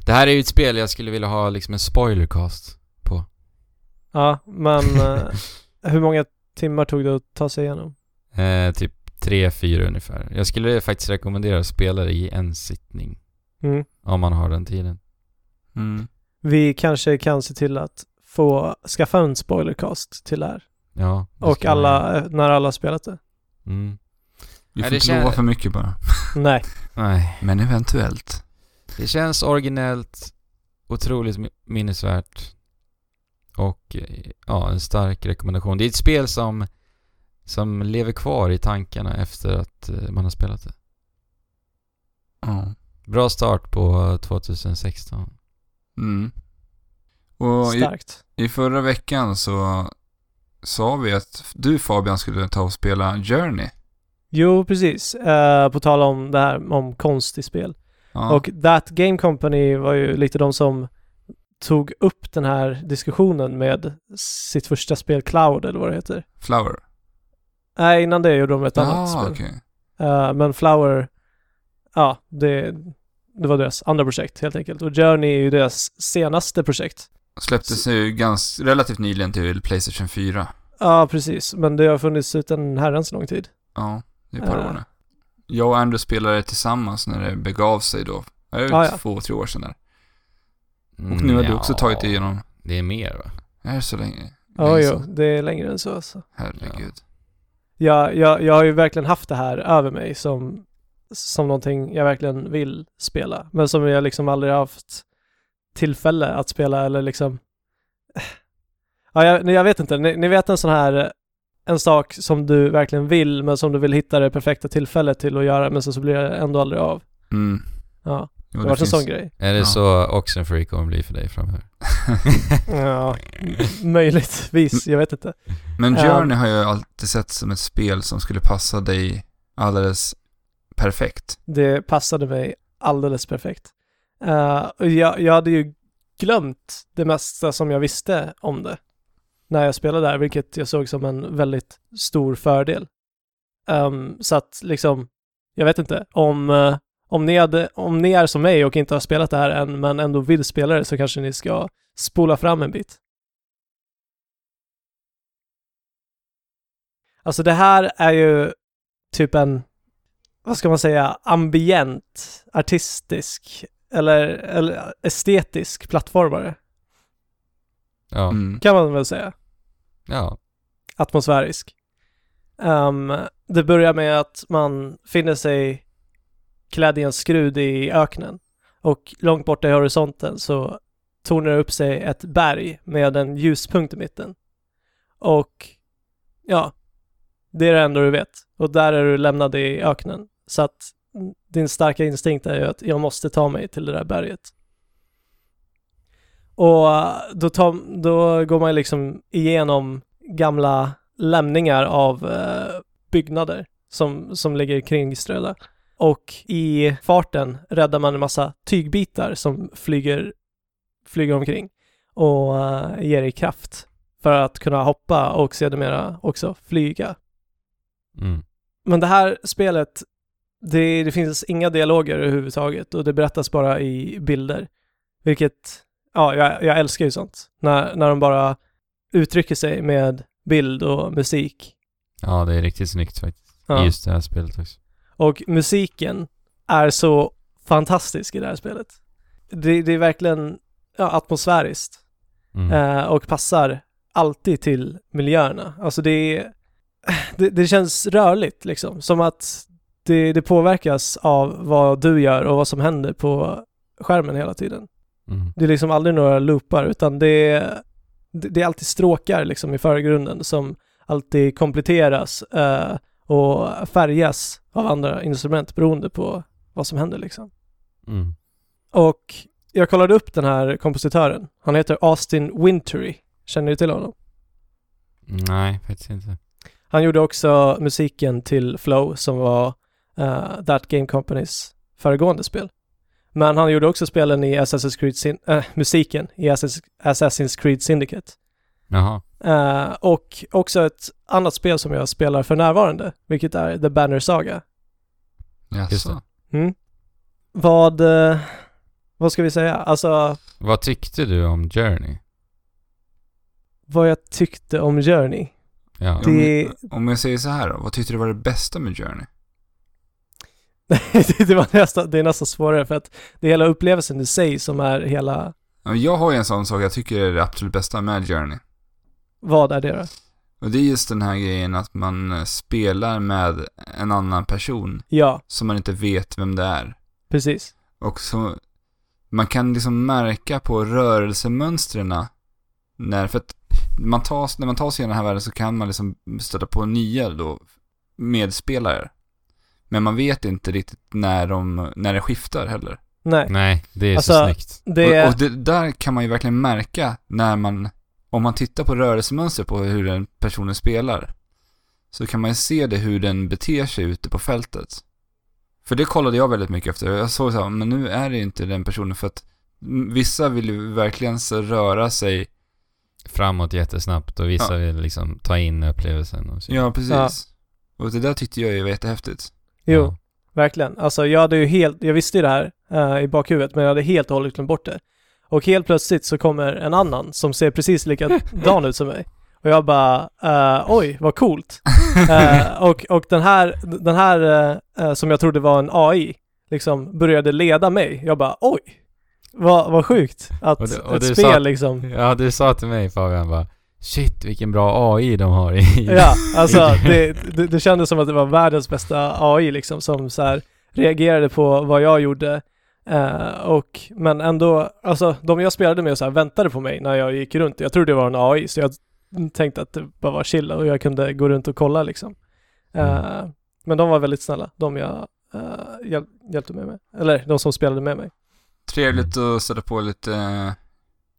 Det här är ju ett spel jag skulle vilja ha liksom en spoilercast på. Ja, men eh, hur många timmar tog det att ta sig igenom? Eh, typ tre fyra ungefär. Jag skulle faktiskt rekommendera att spela det i en sittning. Mm. Om man har den tiden. Mm. Vi kanske kan se till att få skaffa en spoilercast till det här. Ja. Och alla, eh, när alla har spelat det. Mm. Vi Ja, får det inte kän- lova för mycket bara. Nej. Nej. Men eventuellt. Det känns originellt, otroligt mi- minnesvärt och eh, ja, en stark rekommendation. Det är ett spel som, som lever kvar i tankarna efter att eh, man har spelat det. Ja. Bra start på 2016. Mm. Och i, Starkt. i förra veckan så sa vi att du Fabian skulle ta och spela Journey. Jo, precis. Eh, på tal om det här om konst i spel. Ja. Och That Game Company var ju lite de som tog upp den här diskussionen med sitt första spel Cloud, eller vad det heter. Flower. Nej, innan det gjorde de ett annat ah, spel. okej. Eh, men Flower, ja, det, det var deras andra projekt helt enkelt. Och Journey är ju deras senaste projekt. Släpptes ju ganska, relativt nyligen till Playstation 4. Ja, precis. Men det har funnits ut en herrans lång tid. Ja, det är ett par Ja. år nu. Jag och Andrew spelade tillsammans när det begav sig då. Det är ju Ja, ja. två, tre år sedan där. Och nu har du ja, också tagit dig igenom. Det är mer va? Är det så länge? Ja, länge jo, det är längre än så alltså. Herregud. Jag, jag, jag har ju verkligen haft det här över mig som, som någonting jag verkligen vill spela. Men som jag liksom aldrig haft tillfälle att spela eller liksom... Ja, jag, jag vet inte. Ni, ni vet en sån här, en sak som du verkligen vill men som du vill hitta det perfekta tillfället till att göra men så, så blir det ändå aldrig av. Mm. Ja, Jo, det har varit en sån grej. Är det Ja. så Oxenfree kommer bli för dig framöver? Ja, möjligtvis. Jag vet inte. Men. Journey har jag alltid sett som ett spel som skulle passa dig alldeles perfekt. Det passade mig alldeles perfekt. Uh, jag, jag hade ju glömt det mesta som jag visste om det när jag spelade där, vilket jag såg som en väldigt stor fördel. Um, så att liksom, jag vet inte, om, uh, om, ni hade, om ni är som mig och inte har spelat det här än, men ändå vill spela det, så kanske ni ska spola fram en bit. Alltså det här är ju typ en, vad ska man säga, ambient, artistisk eller, eller estetisk plattformare, Ja. Mm. kan man väl säga. Ja. atmosfärisk. Ehm, det börjar med att man finner sig klädd i en skrud i öknen och långt borta i horisonten så tornar det upp sig ett berg med en ljuspunkt i mitten. Och ja, det är det enda du vet. Och där är du lämnad i öknen. Så att din starka instinkt är ju att jag måste ta mig till det där berget. Och då, tar, då går man liksom igenom gamla lämningar av eh, byggnader som, som ligger kringströdda. Och i farten räddar man en massa tygbitar som flyger, flyger omkring och eh, ger dig kraft för att kunna hoppa och sedermera också flyga. Mm. Men det här spelet, det, det finns inga dialoger överhuvudtaget och det berättas bara i bilder. Vilket, ja, jag, jag älskar ju sånt. När, när de bara uttrycker sig med bild och musik. Ja, det är riktigt snyggt faktiskt. Ja. I just det här spelet också. Och musiken är så fantastisk i det här spelet. Det, det är verkligen ja, atmosfäriskt Mm. eh, och passar alltid till miljöerna. Alltså det är, det, det känns rörligt liksom, som att det, det påverkas av vad du gör och vad som händer på skärmen hela tiden. Mm. Det är liksom aldrig några loopar utan det är, det är alltid stråkar liksom i förgrunden som alltid kompletteras eh, och färgas av andra instrument beroende på vad som händer liksom. Mm. Och jag kollade upp den här kompositören. Han heter Austin Wintory. Känner du till honom? Nej, faktiskt inte. Han gjorde också musiken till Flow som var uh, That Game Companys föregående spel. Men han gjorde också spelen i Assassin's Creed, Syn- äh, musiken i Assassin's, Creed Syndicate. Jaha. Eh, och också ett annat spel som jag spelar för närvarande, vilket är The Banner Saga. Jaså? Mm. Vad, eh, vad ska vi säga? Alltså, Vad tyckte du om Journey? vad jag tyckte om Journey. Ja. Det- Om, om jag säger så här då, vad tyckte du var det bästa med Journey? det, var nästan, det är nästan svårare för att det är hela upplevelsen i sig som är hela, Ja, Jag har ju en sån sak jag tycker är det absolut bästa med Journey. vad är det då? Och det är just den här grejen att man eh, spelar med en annan person Ja, som man inte vet vem det är. precis. Och så, man kan liksom märka på rörelsemönstren när, för att man tar, när man tar sig igenom den här världen så kan man liksom stöta på nya då medspelare. Men man vet inte riktigt när de, när det skiftar heller. Nej, Nej, det är så Alltså, snyggt. det, Och, och det, där kan man ju verkligen märka när man, om man tittar på rörelsemönster på hur den personen spelar, så kan man ju se det hur den beter sig ute på fältet. För det kollade jag väldigt mycket efter. Jag såg så här, men nu är det inte den personen för att vissa vill ju verkligen så röra sig. Framåt jättesnabbt och vissa vill liksom ta in upplevelsen och så. Ja, precis. Ja. Och det där tyckte jag ju var jättehäftigt. Jo, Ja. verkligen. Alltså jag hade ju helt, jag visste ju det här eh, i bakhuvudet, men jag hade helt och hållet glömt bort det. Och helt plötsligt så kommer en annan som ser precis likadan ut som mig. Och jag bara, eh, oj, vad coolt. Eh, och, och den här, den här eh, som jag trodde var en AI, liksom började leda mig. Jag bara, oj, vad, vad sjukt att Och det- och ett du spel sa- liksom Ja, du sa till mig Fabian bara Shit vilken bra AI de har i... Ja, alltså det, det, det kändes som att det var världens bästa AI liksom som så här reagerade på vad jag gjorde. Eh, och, men ändå, alltså de jag spelade med så här väntade på mig när jag gick runt. Jag trodde det var en AI så jag tänkte att det bara var chill och jag kunde gå runt och kolla liksom. Eh, Men de var väldigt snälla, de jag eh, hjäl hjälpte mig med. Eller de som spelade med mig. Trevligt att sätta på lite,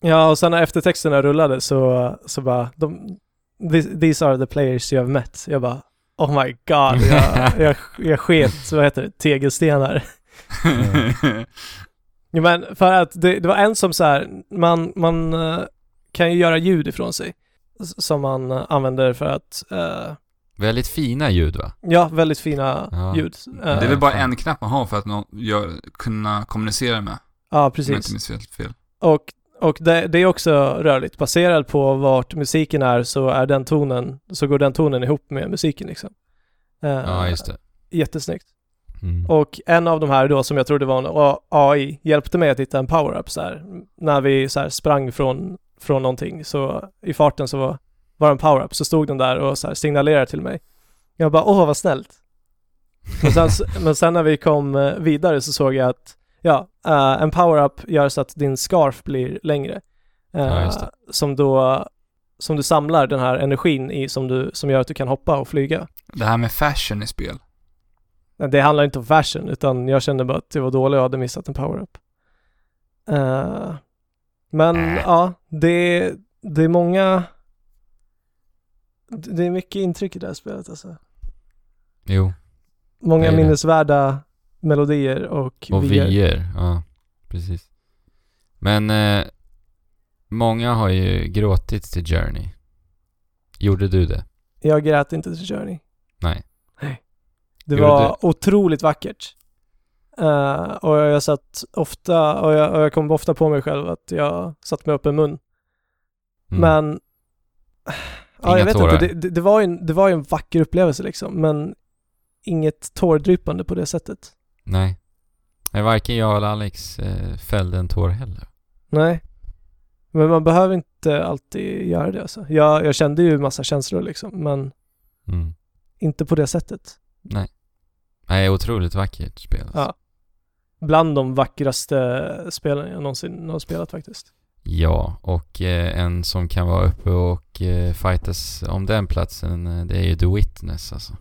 Ja, och sen när eftertexterna rullade så, så bara, de, "These- are the players you have met. Jag bara, oh my god, jag, jag, jag sket, vad heter det, tegelstenar. Jo men för att det, det var en som så här, man, man eh, kan ju göra ljud ifrån sig. Som man använder för att, eh, Väldigt fina ljud va? ja, väldigt fina Ja. ljud. Det är Eh, väl bara en knapp man har för att någon gör, kunna kommunicera med. ja, Om jag precis. inte minns fel. Och, och det, det är också rörligt. Baserat på vart musiken är så är den tonen, så går den tonen ihop med musiken liksom. Eh, Ja, just det. Jättesnyggt. Mm. Och en av de här då som jag trodde var en AI hjälpte mig att hitta en power-up så här. När vi så här sprang från, från någonting så i farten så var, var en power-up så stod den där och så här signalerade till mig. Jag bara åh vad snällt. Men sen, men sen när vi kom eh, vidare så såg jag att ja, eh, en power-up gör så att din scarf blir längre. Eh, Ja. Som då som du samlar den här energin i som, du, som gör att du kan hoppa och flyga. Det här med fashion i spel. Det handlar inte om fashion, utan jag kände bara att det var dåligt och hade missat en power-up. Eh, men Äh. ja, det, det är många... Det är mycket intryck i det här spelet alltså. Jo. Många minnesvärda melodier och, Och vyer. vyer, ja. Precis. Men eh, många har ju gråtit till Journey. Gjorde du det? Jag grät inte till Journey. Nej. Det Gjorde var otroligt vackert. Eh, och jag satt ofta, och jag, och jag kom ofta på mig själv att jag satt med öppen mun. Mm. Men... Ja, Inga jag vet tårar. inte. Det, det, det, var ju en, det var ju en vacker upplevelse liksom, men inget tårdrypande på det sättet. Nej. Nej, varken jag eller Alex eh, fällde en tår heller. Nej. Men man behöver inte alltid göra det alltså. Jag, jag kände ju massa känslor liksom, men Mm. inte på det sättet. Nej. Nej, otroligt vackert spel. Alltså. Ja. Bland de vackraste spelen jag någonsin har spelat faktiskt. Ja, och eh, en som kan vara uppe och eh, fightas om den platsen, eh, det är ju The Witness alltså.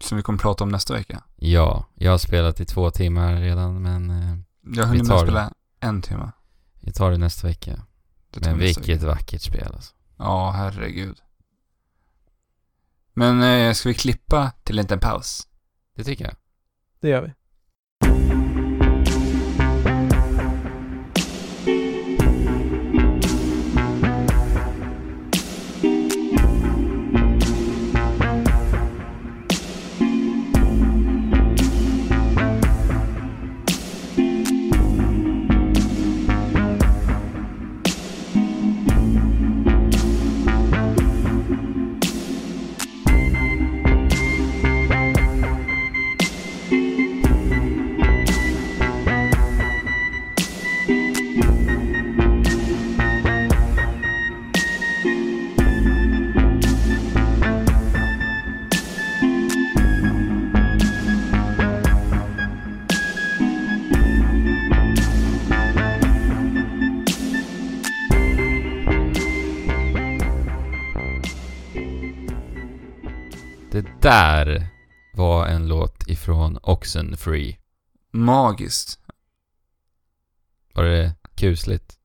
Som vi kommer prata om nästa vecka. Ja, jag har spelat i två timmar redan, men eh, Jag har hunnit med spela en timme. vi tar det nästa vecka. Det Men vilket vecka. vackert spel alltså. Ja, herregud. Men eh, ska vi klippa till en liten paus? Det tycker jag. Det gör vi. Där var en låt ifrån Oxenfree. Magiskt. Var det kusligt?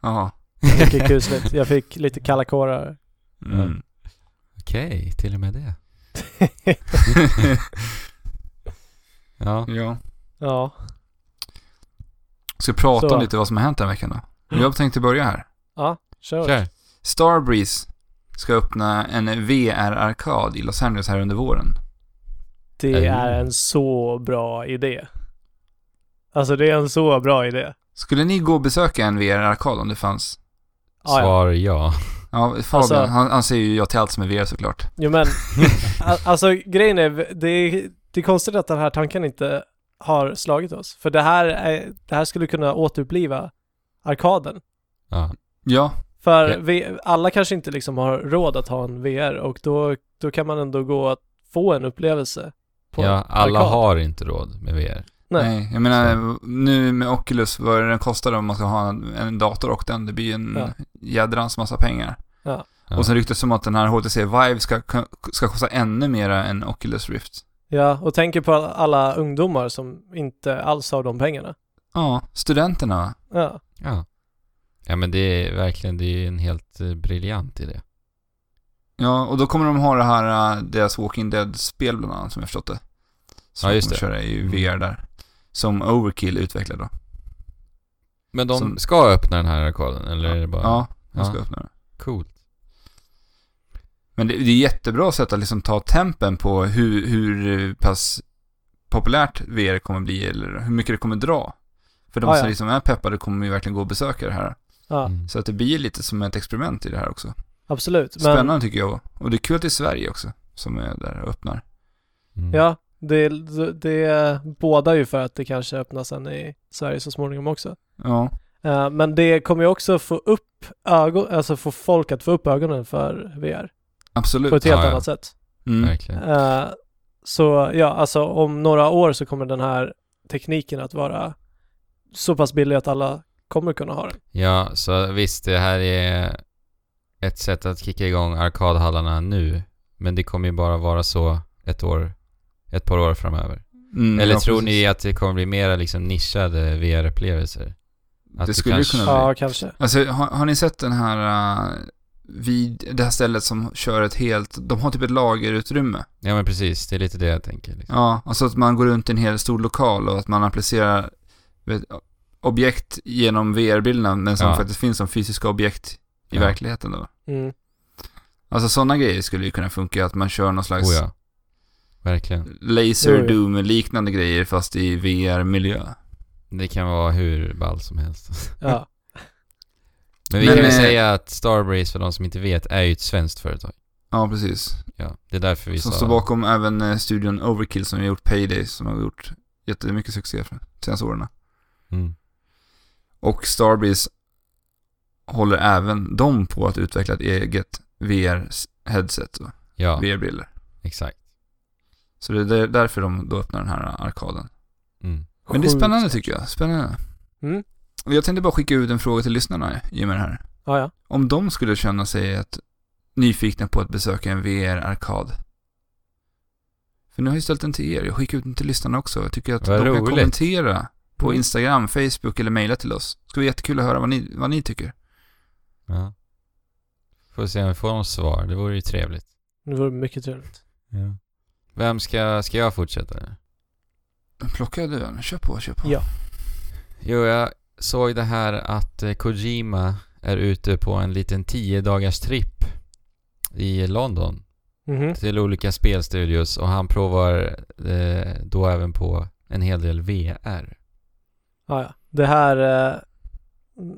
Ja. Mycket kusligt. Jag fick lite kalla kårar. Mm. Okej, till och med det. Ja. ja. ja. Ska prata Så. om lite vad som har hänt den veckan då? Jag tänkte börja här. Ja, kör. Kör. Starbreeze ska öppna en VR-arkad i Los Angeles här under våren. Det är en så bra idé. Alltså det är en så bra idé. Skulle ni gå och besöka en VR-arkad om det fanns? Ja. Svar ja. Ja, Fabian, Alltså- han, han säger ju ja till allt som är VR såklart. Jo men, alltså grejen är, det är, det är konstigt att den här tanken inte har slagit oss. För det här, är, det här skulle kunna återuppliva arkaden. Ja. Ja, För Ja. vi, alla kanske inte liksom har råd att ha en VR och då, då kan man ändå gå att få en upplevelse på ja, alla arkad. har inte råd med VR. Nej. nej. Jag menar, nu med Oculus, vad är det den kostar om man ska ha en, en dator och den? Det blir en Ja. jädrans massa pengar. Ja. Ja. Och sen ryktas som att den här HTC Vive ska, ska kosta ännu mera än Oculus Rift. Ja, och tänker på alla ungdomar som inte alls har de pengarna. Ja, studenterna. Ja, Ja. Ja men det är verkligen, det är en helt eh, briljant idé. Ja, och då kommer de ha det här, äh, deras Walking Dead-spel bland annat, som jag förstått det. Som Ja, just kommer det. köra i Mm. VR där. Som Overkill utvecklar då. Men de Som- ska öppna den här arkaden, eller är det bara... Ja, de ska Ja. öppna det. Coolt. Men det, det är jättebra sätt att liksom ta tempen på hur, hur pass populärt VR kommer bli eller hur mycket det kommer dra. För de Ja, som ja. liksom är peppade kommer ju verkligen gå och besöka det här. Ja, Mm. Så att det blir lite som ett experiment i det här också. absolut. Men, Spännande tycker jag. Och det är kul att det är Sverige också som är där och öppnar. Mm. Ja, det, det, det bådar ju för att det kanske öppnas sen i Sverige så småningom också. Ja, Eh, men det kommer ju också få upp ögon, alltså få folk att få upp ögonen för VR absolut. på ett helt Ja, ja. annat sätt. Mm. Verkligen. Eh, så ja, alltså om några år så kommer den här tekniken att vara så pass billig att alla kommer kunna ha den. Ja, så visst, det här är ett sätt att kicka igång arkadhallarna nu. Men det kommer ju bara vara så ett år, ett par år framöver. Mm, Eller ja, tror precis. ni att det kommer bli mera liksom nischade VR-upplevelser? Att Det skulle ju kunna bli. Ja, kanske. Alltså, har, har ni sett den här, uh, vid det här stället som kör ett helt, de har typ ett lagerutrymme. Ja men precis, det är lite det jag tänker. Liksom. Ja, alltså att man går runt i en hel stor lokal och att man applicerar vet, objekt genom VR-bilderna, men som Ja. faktiskt finns som fysiska objekt i Ja. verkligheten då. Mm. Alltså sådana grejer skulle ju kunna funka, att man kör någon slags Oh ja. Verkligen. laser Jo, jo. doom liknande grejer fast i VR-miljö. Det kan vara hur ball som helst. Ja. Men vi Men, kan väl eh, säga att Starbreeze, för de som inte vet, är ju ett svenskt företag. Ja, precis. Ja, det är därför vi Som sa... står bakom även eh, studion Overkill som har gjort Payday, som har gjort jättemycket succé för de senaste åren. Mm. Och Starbreeze håller även de på att utveckla ett eget VR-headset och Ja, VR-briller. exakt. Så det är där- därför de då öppnar den här arkaden. Mm. Men det är spännande tycker jag. Spännande. Mm. Jag tänkte bara skicka ut en fråga till lyssnarna i och med det här. Ja, ja. Om de skulle känna sig att, nyfikna på att besöka en VR-arkad. För nu har jag ställt den till er. Jag skickar ut den till lyssnarna också. Jag tycker att Vad de kan roligt. kommentera på Mm. Instagram, Facebook eller mejla till oss. Det ska bli jättekul att höra vad ni, vad ni tycker. Ja. Får se om vi får något svar, det vore ju trevligt. Det vore mycket trevligt. Ja. Vem ska, ska jag fortsätta? Plocka du den. Kör på, kör på. Ja. Jo, jag såg det här att eh, Kojima är ute på en liten 10 dagars tripp i London Mhm. till olika spelstudios och han provar eh, då även på en hel del VR. Ja, ja. Det här, eh,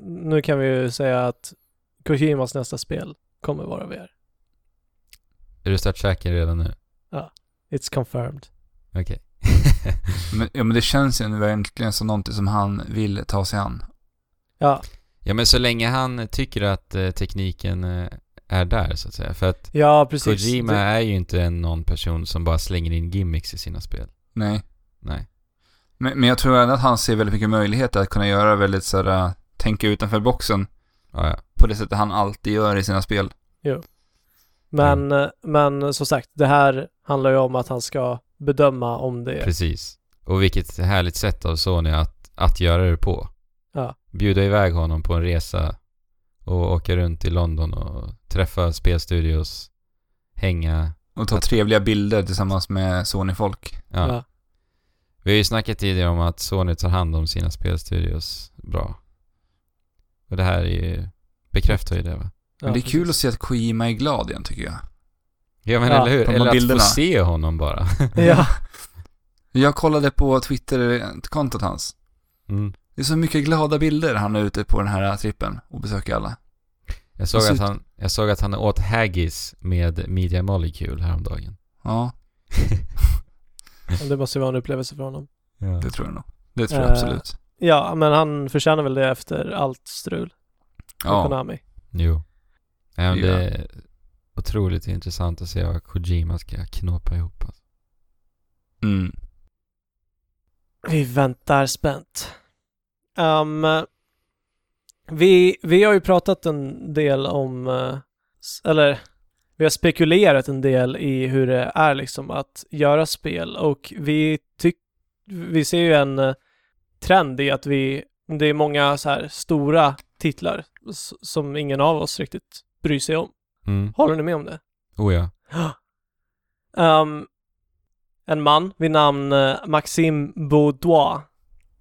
nu kan vi ju säga att Kojimas nästa spel kommer vara VR. Är du startsäker redan nu? It's confirmed. Okej. Men, ja, men det känns ju verkligen som någonting som han vill ta sig an. Ja, ja men så länge han tycker att eh, tekniken eh, är där så att säga. För att ja precis. Kojima Det- är ju inte en någon person som bara slänger in gimmicks i sina spel. Nej. Nej. Men, men jag tror ändå att han ser väldigt mycket möjligheter att kunna göra väldigt sådär, äh, tänka utanför boxen Ja, ja. på det sättet han alltid gör i sina spel. Men, eh, men som sagt, det här handlar ju om att han ska bedöma om det Precis. Och vilket härligt sätt av Sony att, att göra det på. Ja. Bjuda iväg honom på en resa och åka runt i London och träffa spelstudios, hänga. Och ta Att- trevliga bilder tillsammans med Sony-folk. Ja. Ja. Vi har ju snackat tidigare om att Sony tar hand om sina spelstudios bra. Och det här är ju, bekräftar ju det va? Ja, Men det är kul att se att Kojima är glad igen tycker jag. Ja men Ja, eller hur? Eller att bilderna. få se honom bara. Ja, Jag kollade på Twitter-kontot hans. Mm. Det är så mycket glada bilder han är ute på den här trippen och besöker alla. Jag, såg att han, jag såg att han åt haggis med Media Molecule häromdagen. Ja, det måste ju vara en upplevelse för honom. Ja. det tror jag nog. Det tror jag Eh, absolut. Ja, men han förtjänar väl det efter allt strul Ja, Konami. Jo. Ja, det är otroligt intressant att se vad Kojima ska knåpa ihop. Alltså. mm. Vi väntar spänt. Um, vi, vi har ju pratat en del om, eh, eller vi har spekulerat en del i hur det är liksom att göra spel och vi tyck, vi ser ju en eh, trend i att vi, det är många så här stora titlar som ingen av oss riktigt bryr sig om. Mm. Håller ni med om det? Oh ja. Um, en man vid namn eh, Maxime Baudois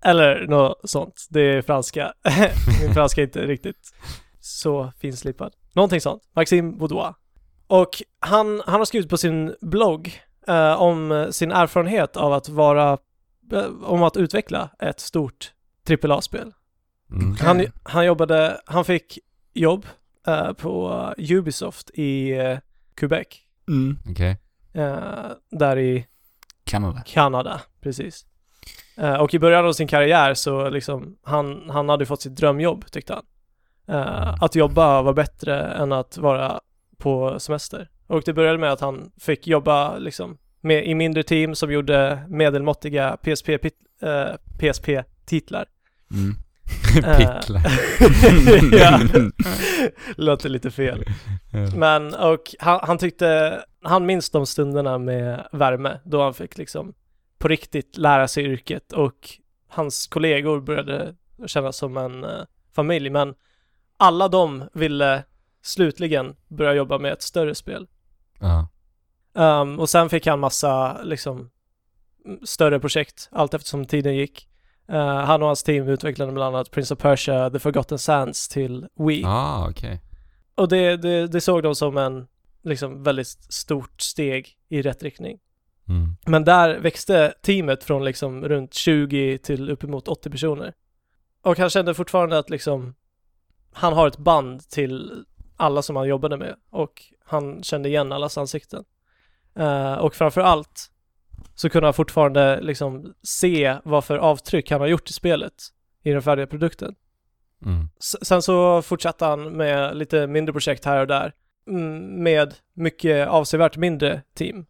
Eller något sånt. Det är franska. Min franska är inte riktigt så finslipad. Någonting sånt. Maxime Boudoir. Och han, han har skrivit på sin blogg eh, om sin erfarenhet av att vara, eh, om att utveckla ett stort AAA-spel. Mm. Han, han jobbade, han fick jobb eh, på Ubisoft i eh, Quebec. Mm. Okej. Eh, där i Kanada. Kanada, precis. Eh, och i början av sin karriär så liksom, han, han hade fått sitt drömjobb tyckte han. Eh, att jobba var bättre än att vara på semester. Och det började med att han fick jobba liksom med, i mindre team som gjorde medelmåttiga PSP, pit- eh, PSP-titlar. Mm. Picklar. ja, låter lite fel. Men, och han, han tyckte, han minns de stunderna med värme då han fick liksom på riktigt lära sig yrket och hans kollegor började kännas som en eh, familj. Men alla de ville slutligen börja jobba med ett större spel. Ja. Um, och sen fick han massa liksom större projekt allt eftersom tiden gick. Uh, han och hans team utvecklade bland annat Prince of Persia, The Forgotten Sands till Wii. Ah, okej. Och det, det, det såg de som en liksom väldigt stort steg i rätt riktning. Mm. Men där växte teamet från liksom runt 20 till uppemot 80 personer. Och han kände fortfarande att liksom han har ett band till alla som han jobbade med och han kände igen allas ansikten. Eh, och framför allt så kunde han fortfarande liksom se vad för avtryck han har gjort i spelet i den färdiga produkten. Mm. Sen så fortsatte han med lite mindre projekt här och där mm, med mycket avsevärt mindre team.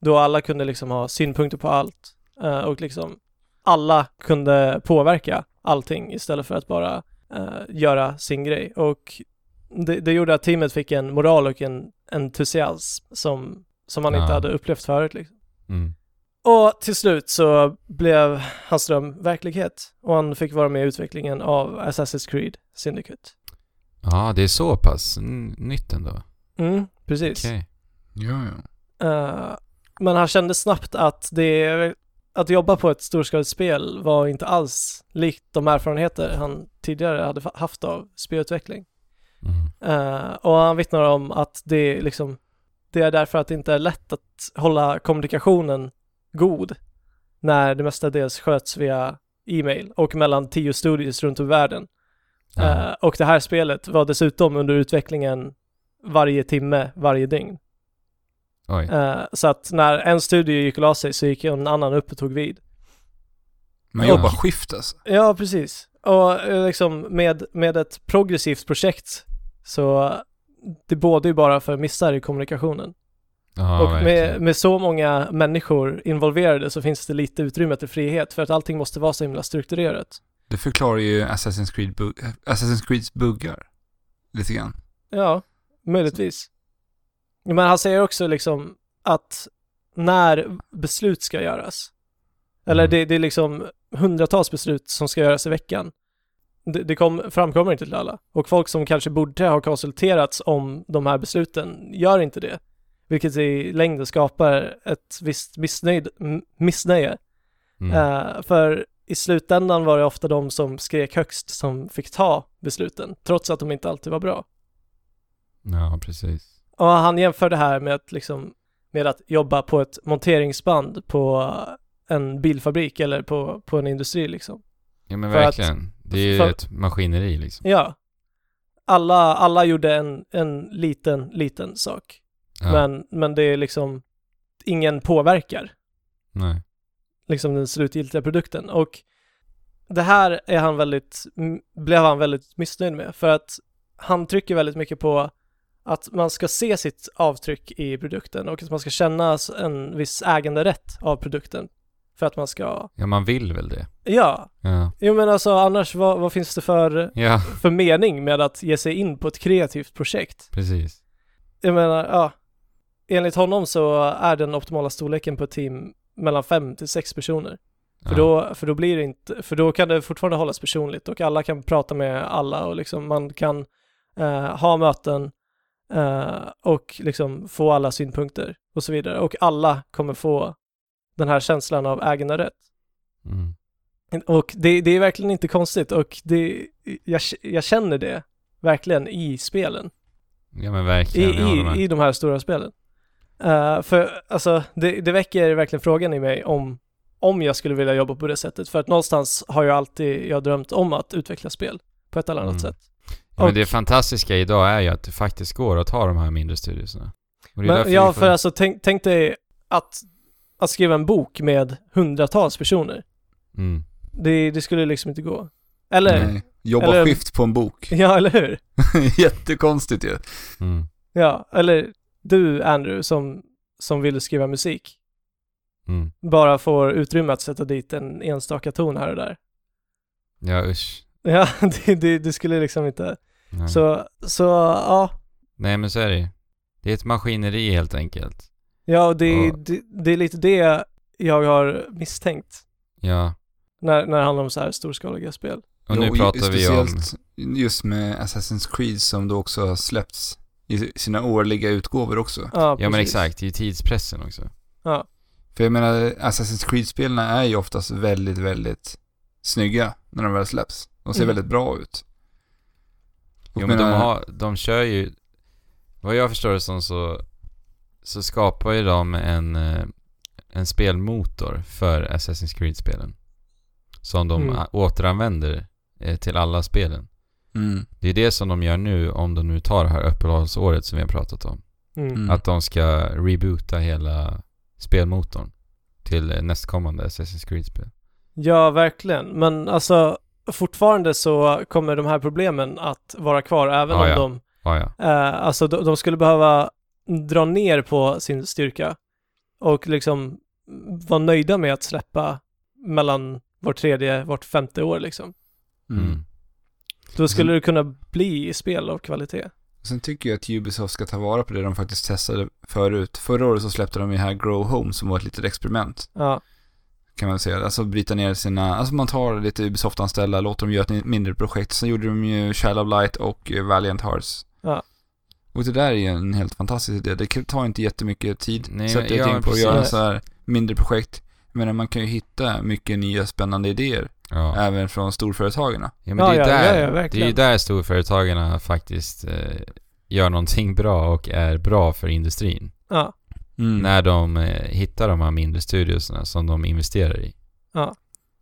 Då alla kunde liksom ha synpunkter på allt eh, och liksom alla kunde påverka allting istället för att bara eh, göra sin grej. Och det, det gjorde att teamet fick en moral och en entusiasm som, som man inte Ja. hade upplevt förut. Liksom. Mm. Och till slut så blev hans dröm verklighet och han fick vara med i utvecklingen av Assassin's Creed Syndicate. Ja, det är så pass nytt ändå. Mm, precis. Okej. Ja, ja. Eh, men han kände snabbt att det, att jobba på ett storskaligt spel var inte alls likt de erfarenheter han tidigare hade haft av spelutveckling. Eh, och han vittnar om att det liksom, det är därför att det inte är lätt att hålla kommunikationen god när det mestadels sköts via e-mail och mellan tio studios runt om i världen. Eh, och det här spelet var dessutom under utvecklingen varje timme, varje dygn. Eh, så att när en studio gick och la sig så gick en annan upp och tog vid. Man jobbar skift alltså. Ja, precis. Och liksom med, med ett progressivt projekt så det båda ju bara för missar i kommunikationen. Ja, och med, med så många människor involverade så finns det lite utrymme till frihet för att allting måste vara så himla strukturerat. Det förklarar ju Assassin's, Creed bu- Assassin's Creeds buggar. Lite grann. Ja, möjligtvis. Men han säger också liksom att när beslut ska göras, eller Mm. det, det är liksom hundratals beslut som ska göras i veckan. Det, det kom, framkommer inte till alla. Och folk som kanske borde ha konsulterats om de här besluten gör inte det. Vilket i längden skapar ett visst missnöjd, missnöje. Mm. Eh, för i slutändan var det ofta de som skrek högst som fick ta besluten, trots att de inte alltid var bra. Ja, precis. Och han jämför det här med att liksom, med att jobba på ett monteringsband på en bilfabrik eller på, på en industri liksom. Ja, men För att- verkligen. det är ju för- ett maskineri liksom. Ja. Alla, alla gjorde en, en liten, liten sak. Ja. Men, men det är liksom, ingen påverkar Nej. liksom den slutgiltiga produkten. Och det här är han väldigt, blev han väldigt missnöjd med för att han trycker väldigt mycket på att man ska se sitt avtryck i produkten och att man ska känna en viss äganderätt av produkten för att man ska, Ja, man vill väl det. ja, Ja. jo men alltså annars vad, vad finns det för, Ja, för mening med att ge sig in på ett kreativt projekt? precis. Jag menar, ja, enligt honom så är den optimala storleken på ett team mellan fem till sex personer. För, Ja. då, för då blir det inte, för då kan det fortfarande hållas personligt och alla kan prata med alla och liksom man kan eh, ha möten eh, och liksom få alla synpunkter och så vidare. Och alla kommer få den här känslan av äganderätt. Mm. Och det, det är verkligen inte konstigt och det, jag, jag känner det verkligen i spelen. Ja men I, verkligen, med. i, i de här stora spelen. Eh, för alltså, det, det väcker verkligen frågan i mig om, om jag skulle vilja jobba på det sättet. För att någonstans har jag alltid jag drömt om att utveckla spel på ett eller annat Mm. sätt. Ja, men det fantastiska idag är ju att det faktiskt går att ha de här mindre studioserna. Men, ja, får- för alltså tänk, tänk dig att, att skriva en bok med hundratals personer. Mm. Det, det skulle liksom inte gå. Eller, Nej. Jobba eller- skift på en bok. ja eller hur? Jättekonstigt ju. Mm. Ja, eller du Andrew som, som vill skriva musik. Mm. Bara får utrymme att sätta dit en enstaka ton här och där. Ja usch. Ja, det, det, det skulle liksom inte. Nej. Så, så ja. Nej men så är det ju. Det är ett maskineri helt enkelt. Ja, och det, Ja. det, det är lite det jag har misstänkt Ja. när, när det handlar om så här storskaliga spel. Och nu Jo, pratar vi om... just med Assassin's Creed som då också har släppts i sina årliga utgåvor också. Ja, Ja men exakt, det är ju tidspressen också. Ja, För jag menar, Assassin's Creed-spelen är ju oftast väldigt, väldigt snygga när de väl släpps. De ser Mm. väldigt bra ut. Och Jo men de, menar- har, de kör ju... Vad jag förstår det som så... Så skapar ju de en... eh, En spelmotor för Assassin's Creed-spelen. Som de Mm. återanvänder eh, till alla spelen. Mm. Det är det som de gör nu om de nu tar det här uppehållsåret som vi har pratat om. mm. Mm. Att de ska reboota hela spelmotorn till eh, nästkommande Assassin's Creed-spel. ja verkligen. Men alltså fortfarande så kommer de här problemen att vara kvar även Ja, om ja. de Ah, ja. Eh, alltså de, de skulle behöva dra ner på sin styrka och liksom vara nöjda med att släppa mellan var tredje, vart femte år liksom. Mm. Mm. Då skulle det kunna bli spel av kvalitet. Sen tycker jag att Ubisoft ska ta vara på det de faktiskt testade förut. Förra året så släppte de ju här Grow Home som var ett litet experiment. Ja, Kan man säga. Alltså bryta ner sina, alltså man tar lite Ubisoft-anställda, låter dem göra ett mindre projekt. Sen gjorde de ju Child of Light och Valiant Hearts. Ja. Och det där är ju en helt fantastisk idé. Det tar inte jättemycket tid. Nej, Sätta men- ett ja, in på att göra så här mindre projekt. Men man kan ju hitta mycket nya spännande idéer. Ja. Även från storföretagen. Ja, men Ja, det, är ja, där, ja, ja, det är ju där storföretagarna faktiskt eh, gör någonting bra och är bra för industrin. ja, Mm. När de eh, hittar de här mindre studiosarna som de investerar i.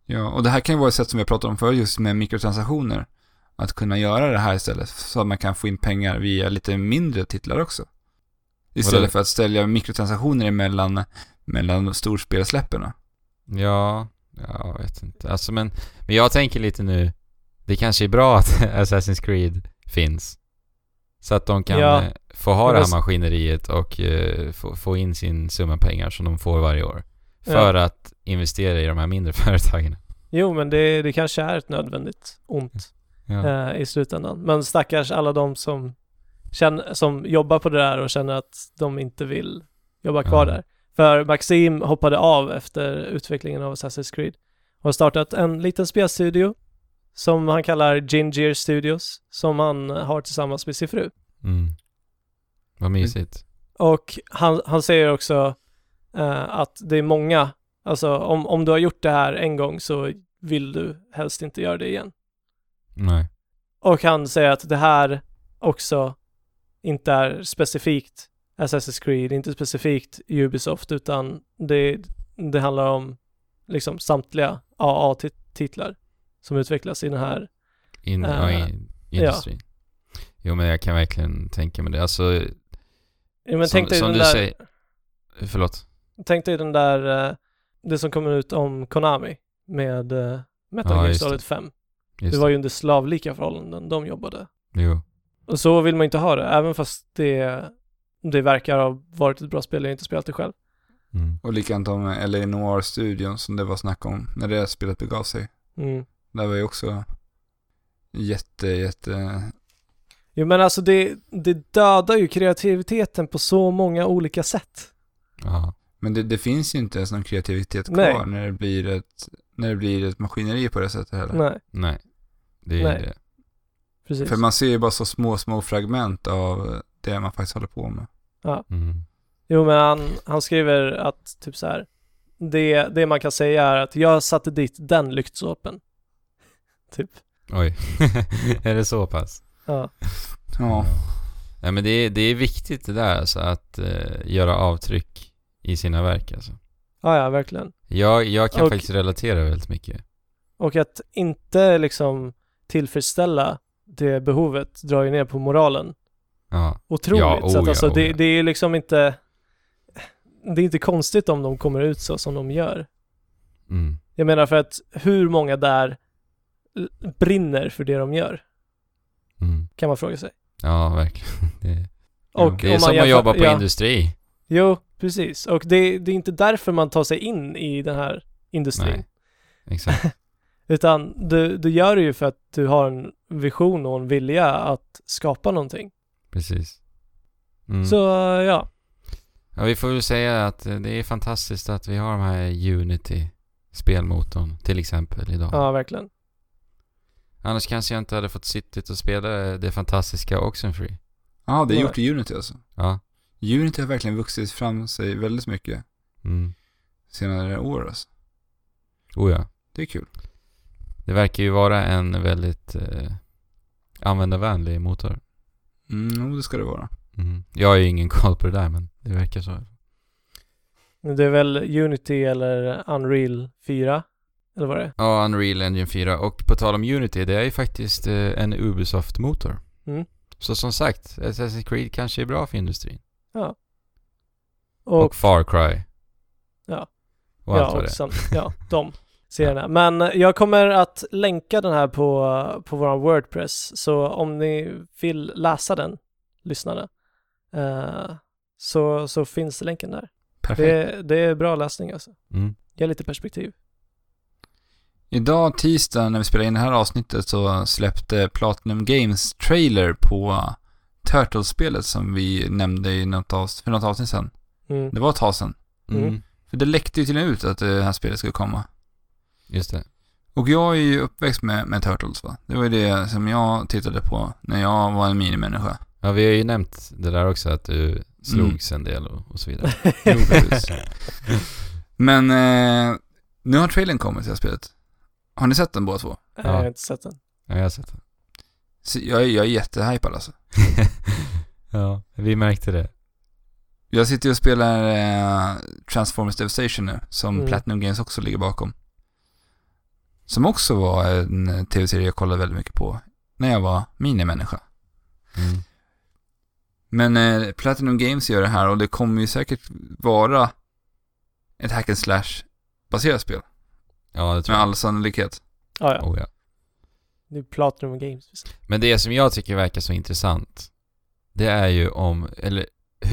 Ja, och det här kan ju vara ett sätt som vi har pratat om förut, just med mikrotransaktioner. Att kunna göra det här istället, så att man kan få in pengar via lite mindre titlar också. Istället för att ställa mikrotransaktioner emellan, mellan storspelsläppen. Ja, jag vet inte. Alltså men, men jag tänker lite nu, det kanske är bra att Assassin's Creed finns. Så att de kan Ja. eh, få ha det här maskineriet och eh, få, få in sin summa pengar som de får varje år. För att investera i de här mindre företagen. Jo, men det, det kanske är ett nödvändigt ont Ja. eh, i slutändan. Men stackars alla de som, känner, som jobbar på det där och känner att de inte vill jobba kvar Ja. där. För Maxim hoppade av efter utvecklingen av Assassin's Creed och har startat en liten spelstudio som han kallar Ginger Studios som han har tillsammans med sin fru. Mm. Vad mysigt. Och han, han säger också eh, att det är många, alltså om, om du har gjort det här en gång så vill du helst inte göra det igen. Nej. Och han säger att det här också inte är specifikt Assassin's Creed, inte specifikt Ubisoft, utan det, det handlar om liksom samtliga AA-titlar som utvecklas i den här. In, Eh, ja, in, industrin. Jo men jag kan verkligen tänka mig det. Alltså, Ja, men som, tänk dig som den du där, säger... Förlåt. tänk dig den där, eh, det som kommer ut om Konami med uh, Metal Ja, Gear. Solid 5. Just Det var ju under slavlika förhållanden de jobbade. Jo. Och så vill man inte ha det, även fast det, det verkar ha varit ett bra spel, jag har inte spelat det själv. Mm. Och likadant om LA Noir-studion som det var snack om när det spelet begav sig. Mm. Där var ju också jätte, jätte... Jo men alltså det, det dödar ju kreativiteten på så många olika sätt. Ja. Men det, det finns ju inte ens någon kreativitet kvar Nej. när det blir ett, när det blir ett maskineri på det sättet heller. Nej, Nej. Det är Nej. det. precis. För man ser ju bara så små, små fragment av det man faktiskt håller på med. Mm. Jo men han, han skriver att typ så här det, det man kan säga är att jag satte dit den lyktstolpen. Typ. Oj. är det så pass? Ja. Ja. Ja men det är, det är viktigt det där alltså att eh, göra avtryck i sina verk alltså. Ja, ja, verkligen. Jag, jag kan Och- faktiskt relatera väldigt mycket. Och att inte liksom tillfredsställa det behovet drar ju ner på moralen Ja. otroligt. Ja, så att oh ja, alltså, oh det, ja. det är liksom inte... Det är inte konstigt om de kommer ut så som de gör. Mm. Jag menar för att hur många där brinner för det de gör, Mm. kan man fråga sig. Ja, verkligen. Det, Och det är om som att jobba på ja. industri. Jo, precis. Och det, det är inte därför man tar sig in i den här industrin. Nej. Exakt. Utan du, du gör det ju för att du har en vision och en vilja att skapa någonting. Precis. Mm. Så ja, Ja, vi får väl säga att eh, det är fantastiskt att vi har de här Unity-spelmotorn till exempel idag. ja verkligen. Annars kanske jag inte hade fått sittit och spela det fantastiska Oxenfree. Ja, det är gjort i Unity alltså. Ja. Unity har verkligen vuxit fram sig väldigt mycket Mm. senare år alltså. Oh ja. Det är kul. Det verkar ju vara en väldigt eh, användarvänlig motor. Mm, jo, det ska det vara. Mm. Jag har ju ingen koll på det där men det verkar så. Det är väl Unity eller Unreal 4? Eller vad det är? Ja, Unreal Engine 4. Och på tal om Unity, det är ju faktiskt eh, en Ubisoft-motor. Mm. Så som sagt, Assassin's Creed kanske är bra för industrin. Och, Och, Far Cry. Ja. Och allt ja, vad det sen, ja, de serierna. Men jag kommer att länka den här på, på vår Wordpress, så om ni vill läsa den, lyssnarna, eh, så, så finns länken där. Perfekt. Det, det är bra läsning alltså. Mm. Ger lite perspektiv. Idag tisdag när vi spelade in det här avsnittet så släppte Platinum Games trailer på Turtles-spelet som vi nämnde i något avsnitt, för något avsnitt sedan. Mm. Det var ett tag sedan. Mm. Mm. För det läckte ju till ut att det här spelet skulle komma. Just det. Och jag är ju uppväxt med, med Turtles va. Det var ju det som jag tittade på när jag var en minimänniska. Ja, vi har ju nämnt det där också att du slogs en del och, och så vidare. Jo. Men eh, nu har trailern kommit till det här spelet. Har ni sett den båda två? Nej, Jag har inte sett den. Ja, jag har sett det. Så jag, är- jag är jättehypad alltså. ja, vi märkte det. Jag sitter ju och spelar eh, Transformers Devastation nu, som Mm. Platinum Games också ligger bakom. Som också var en tv-serie jag kollade väldigt mycket på när jag var minimänniska. Mm. Men eh, Platinum Games gör det här och det kommer ju säkert vara ett hack and slash baserat spel. Ja, det tror Med jag. all sannolikhet. Ja, ja. Oh, ja. Det är Platinum Games. Men det som jag tycker verkar så intressant, det är ju om, eller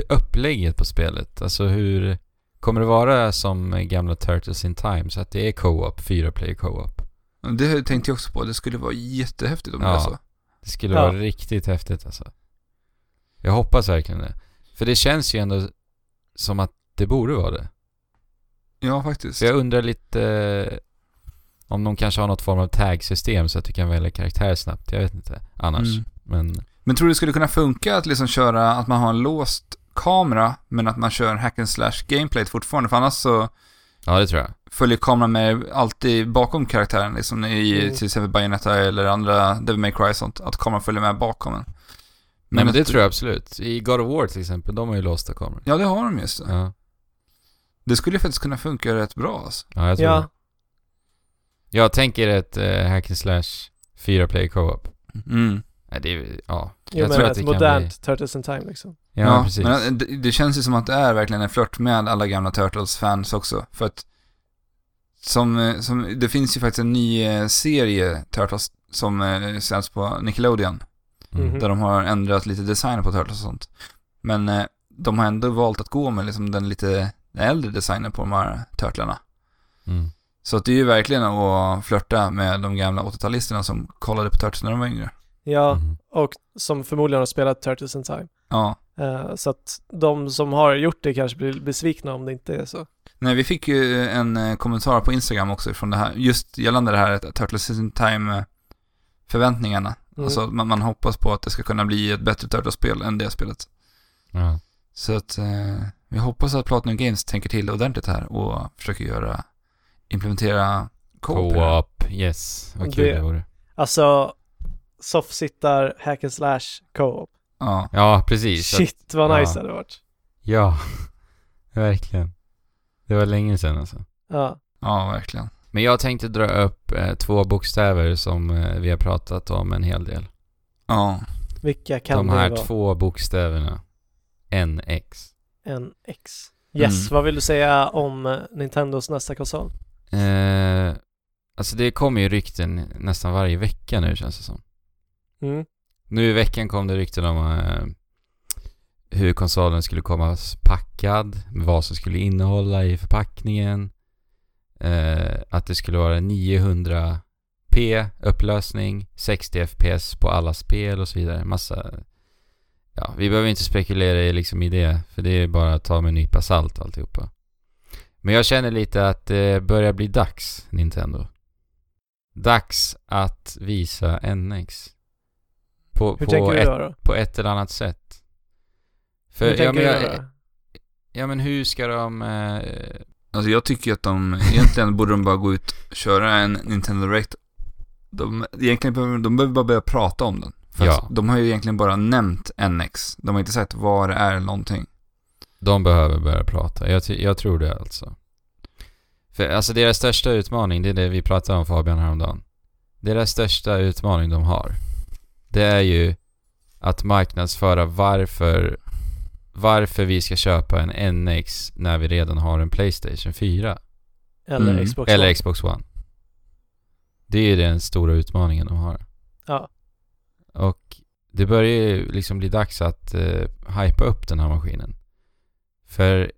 upplägget på spelet. Alltså hur, kommer det vara som gamla Turtles in Time, så att det är co-op, fyra player co-op? Och Det tänkte jag också på. Det skulle vara jättehäftigt om det Ja. var så. Det skulle Ja. vara riktigt häftigt alltså. Jag hoppas verkligen det. För det känns ju ändå som att det borde vara det. Ja, faktiskt. Så jag undrar lite om de kanske har något form av tag-system så att du kan välja karaktär snabbt. Jag vet inte annars. Mm. Men Men tror du det skulle kunna funka att liksom köra, att man har en låst kamera, men att man kör hack and slash gameplay fortfarande? För annars så ja, det tror jag. följer kameran med alltid bakom karaktären, liksom i Mm. till exempel Bayonetta eller andra Devil May Cry och sånt, att kameran följer med bakom en. Men, men det tror jag absolut. I God of War till exempel, de har ju låsta kameror. Ja, det har de just det. Ja, Det skulle faktiskt kunna funka rätt bra alltså. ja jag tror det. Ja, Jag tänker ett uh, hack and slash fyra player co-op. Mm. Nej, det är, ja. jo, jag men tror att ett det kan modernt bli... Turtles in Time liksom. Ja, precis. Men eh, det, det känns ju som att det är verkligen en flört med alla gamla Turtles-fans också. För att som, eh, som, det finns ju faktiskt en ny eh, serie Turtles som eh, sänds på Nickelodeon. Mm. Mhm. Där de har ändrat lite design på Turtles och sånt. Men eh, de har ändå valt att gå med liksom den lite äldre designen på de här Turtlarna. Mm. Så att det är ju verkligen att flörta med de gamla 80-talisterna som kollade på Turtles när de var yngre. Ja, Mhm. och som förmodligen har spelat Turtles in Time. Ja. Eh, så att de som har gjort det kanske blir besvikna om det inte är så. Nej, vi fick ju en eh, kommentar på Instagram också från det här, just gällande det här att Turtles in Time eh, förväntningarna. Mm. Alltså man, man hoppas på att det ska kunna bli ett bättre Turtles-spel än det spelet. Ja. Så att, eh, Vi hoppas att Platinum Games tänker till ordentligt här och försöker göra, implementera co-op. här. Co-op, yes. Vad kul Det- det vore. Alltså, soffsittar, hack and slash, co-op. Ja, Ja, precis. Så att- Shit vad nice ja. det hade varit. Ja, verkligen. Det var länge sedan alltså. Ja. ja verkligen. Men jag tänkte dra upp eh, två bokstäver som eh, vi har pratat om en hel del. Ja, Vilka kan De det här vara? två bokstäverna. NX. NX. Yes, Mm. vad vill du säga om eh, Nintendos nästa konsol? Eh, alltså det kommer ju rykten nästan varje vecka nu känns det som. Mm. Nu i veckan kom det rykten om eh, hur konsolen skulle komma packad, vad som skulle innehålla i förpackningen. Eh, att det skulle vara 900p upplösning, 60 fps på alla spel och så vidare. Massa... Ja, vi behöver inte spekulera i, liksom i det, för det är bara att ta med en nypa salt alltihopa. Men jag känner lite att det börjar bli dags, Nintendo. Dags att visa NX. På, Hur på, tänker du ett, då? då? på ett eller annat sätt. För, Hur ja, tänker men, du jag, då? ja men hur ska de... Eh, alltså jag tycker att de, egentligen borde de bara gå ut och köra en Nintendo Direct. De, egentligen behöver, de behöver bara börja prata om den. För Ja. de har ju egentligen bara nämnt NX. De har inte sagt vad det är eller någonting. De behöver börja prata. Jag, jag tror det alltså. För alltså deras största utmaning, det är det vi pratade om Fabian häromdagen. Deras största utmaning de har, det är ju att marknadsföra varför, varför vi ska köpa en NX när vi redan har en Playstation 4. Eller Mm. Xbox Eller One? Xbox One. Det är ju den stora utmaningen de har. Ja. Och det börjar ju liksom bli dags att uh, hypa upp den här maskinen. För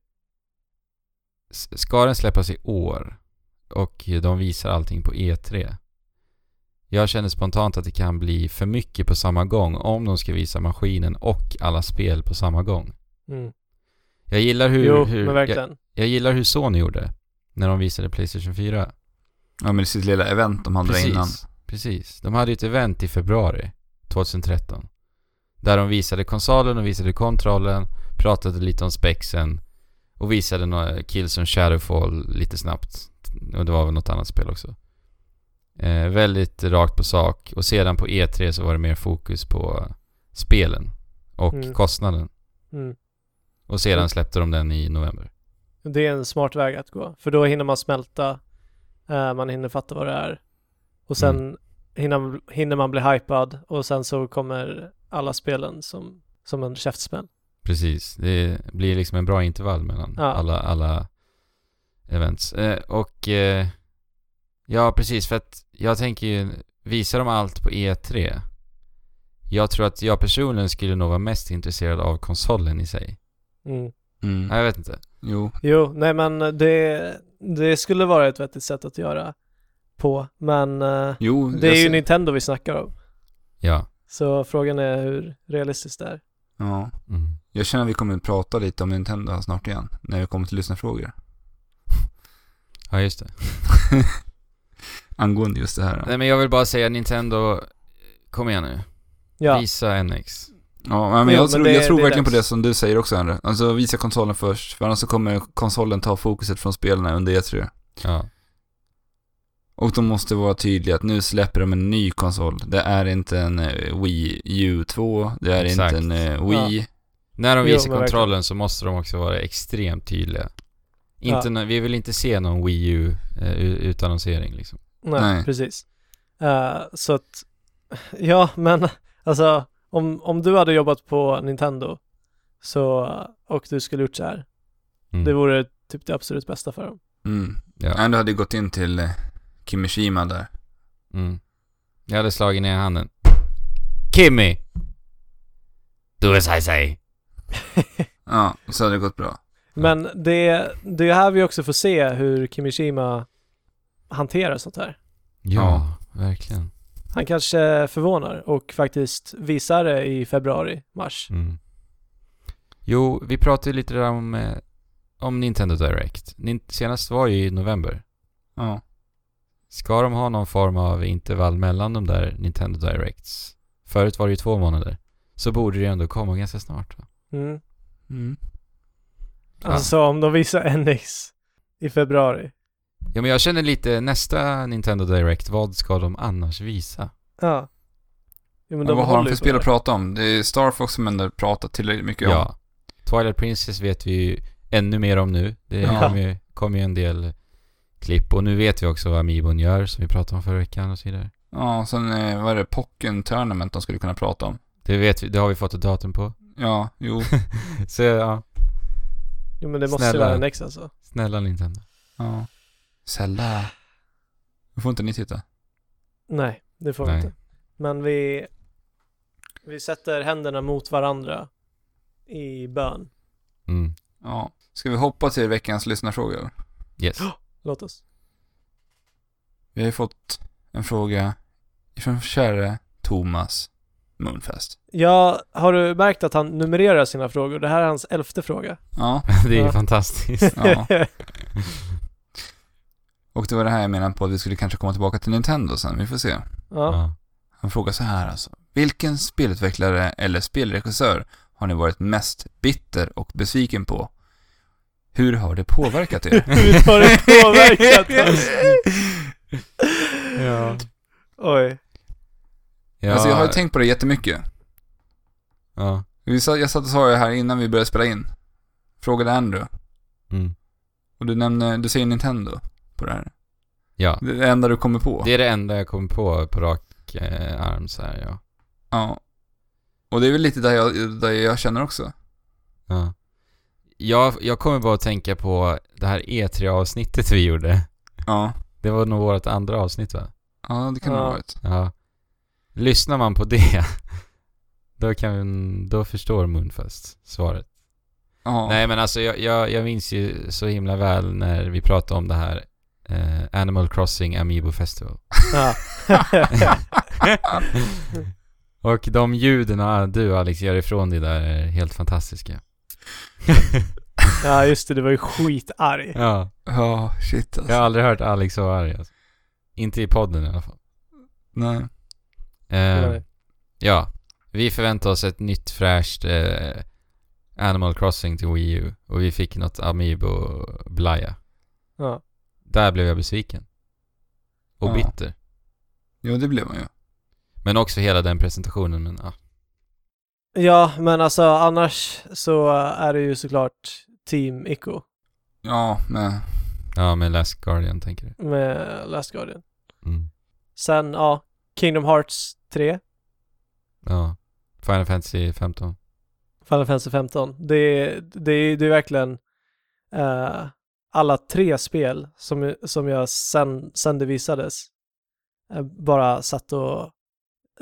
ska den släppas i år och de visar allting på E3. Jag känner spontant att det kan bli för mycket på samma gång om de ska visa maskinen och alla spel på samma gång. Mm. Jag gillar hur, jo, hur men jag, verkligen. jag gillar hur Sony gjorde när de visade Playstation 4. Ja men sitt lilla event de hade Precis. innan. Precis. De hade ju ett event i februari 2013. Där de visade konsolen och visade kontrollen, pratade lite om spexen och visade några kills som Shadowfall lite snabbt. Och det var väl något annat spel också. Eh, väldigt rakt på sak. Och sedan på E3 så var det mer fokus på spelen och Mm. kostnaden. Mm. Och sedan släppte de den i november. Det är en smart väg att gå. För då hinner man smälta, eh, man hinner fatta vad det är. Och sen Mm. hinner, hinner man bli hypad och sen så kommer alla spelen som, som en käftsmäll. Precis. Det blir liksom en bra intervall mellan Ja. alla, alla events. Eh, och eh, ja, precis. För att jag tänker ju, visar de allt på E3? Jag tror att jag personligen skulle nog vara mest intresserad av konsolen i sig. Mm. Mm. Nej, jag vet inte. Jo. Jo, nej men det, det skulle vara ett vettigt sätt att göra på. Men eh, Jo, det är ju Nintendo vi snackar om. Ja. Så frågan är hur realistiskt det är. Ja. Mm. Jag känner att vi kommer att prata lite om Nintendo snart igen. När vi kommer till lyssnarfrågor. Ja, just det. Angående just det här. Nej, men jag vill bara säga Nintendo, kom igen nu. Ja, Visa NX. Ja, men Jo, jag men tror, det- jag tror verkligen på det som du säger också Henry. Alltså visa konsolen först, för annars så kommer konsolen ta fokuset från spelarna under E3. Ja. Och de måste vara tydliga att nu släpper de en ny konsol. Det är inte en eh, Wii U 2, det är Exakt. inte en eh, Wii. När de Jo, visar men kontrollen så måste de också vara extremt tydliga. Inte Ja. vi vill inte se någon Wii U eh, utannonsering liksom. nej, Nej. precis. Eh, så att, ja men alltså om, om du hade jobbat på Nintendo så, och du skulle gjort så här, Mm. det vore typ det absolut bästa för dem. Mm. ja. Ändå hade gått in till Kimishima där. Mm. Jag hade slagit ner handen. Kimmy! Do as I say. Ja, så hade det gått bra. Men det, det är här vi också får se hur Kimishima hanterar sånt här. Ja, verkligen. Han kanske förvånar och faktiskt visar det i februari, mars. Mm. Jo, vi pratade lite där om, eh, om Nintendo Direct. Senast var ju i november. Ja. Ska de ha någon form av intervall mellan de där Nintendo Directs? Förut var det ju två månader. Så borde det ju ändå komma ganska snart va? Mm. Mm. Alltså om de visar NX i februari. Ja men jag känner lite nästa Nintendo Direct, vad ska de annars visa? Ja. Jo, men Men vad har de för spel att prata om? Det är Star Fox som ändå pratat tillräckligt mycket om. Ja. Twilight Princess vet vi ju ännu mer om nu. Det Ja. kom, ju, kom ju en del klipp och nu vet vi också vad Amiibon gör som vi pratade om förra veckan och så vidare. Ja, sen eh, vad är det? Pocken Tournament de skulle kunna prata om. Det vet vi, det har vi fått ett datum på. Ja, jo. Så ja, Jo men det måste ju Snälla. vara NX alltså. snälla Nintendo. ja. Zelda. Det får inte ni titta. Nej, det får vi Nej. inte. Men vi, vi sätter händerna mot varandra i bön. Mm. Ja. Ska vi hoppa till veckans lyssnarfrågor? Yes. Låt oss. Vi har ju fått en fråga från käre Thomas Moonfest. Ja, har du märkt att han numrerar sina frågor? Det här är hans elfte fråga. Ja, det är ju Ja. fantastiskt. ja. Och det var det här jag menade på att vi skulle kanske komma tillbaka till Nintendo sen. Vi får se. ja. Ja. Han frågar så här alltså. Vilken spelutvecklare eller spelregissör har ni varit mest bitter och besviken på? Hur har det påverkat er? Hur har det påverkat oss? ja. Oj. ja. Alltså jag har ju tänkt på det jättemycket. Ja. Vi satt, jag satt och sa det här innan vi började spela in. Frågade Andrew. Mm. Och du nämner, du säger Nintendo på det här. Ja. Det är det enda du kommer på. Det är det enda jag kom på på rak eh, arm så här, ja. Ja. Och det är väl lite där jag, där jag känner också. Ja. Jag, jag kommer bara att tänka på det här E3-avsnittet vi gjorde. Ja. Det var nog vårt andra avsnitt va? Ja, det kan det Ja. ha varit. Ja. Lyssnar man på det, då kan då förstår Moonfest svaret. Ja. Nej men alltså jag, jag, jag minns ju så himla väl när vi pratade om det här eh, Animal Crossing Amiibo Festival. Ja. Och de ljuden ah, du Alex gör ifrån dig där är helt fantastiska. Ja, just det. Du var ju skitarg. Ja, Ja, shit alltså. jag har aldrig hört Alex så arg alltså. Inte i podden i alla fall. Nej. Eh, ja, vi förväntar oss ett nytt fräscht eh, Animal Crossing till Wii U och vi fick något Amiibo Blaya. Ja. Där blev jag besviken. Och Ja. bitter. Jo, det blev man ju. Men också hela den presentationen, men ja. Ja, men alltså annars så är det ju såklart Team Ico Ja, men... Ja, med Last Guardian tänker du. med Last Guardian. Mm. Sen, ja, Kingdom Hearts 3, Ja. Final Fantasy 15. Final Fantasy 15. Det, är- det, är- det är verkligen eh, alla tre spel som, som jag sen, sen det visades eh, bara satt och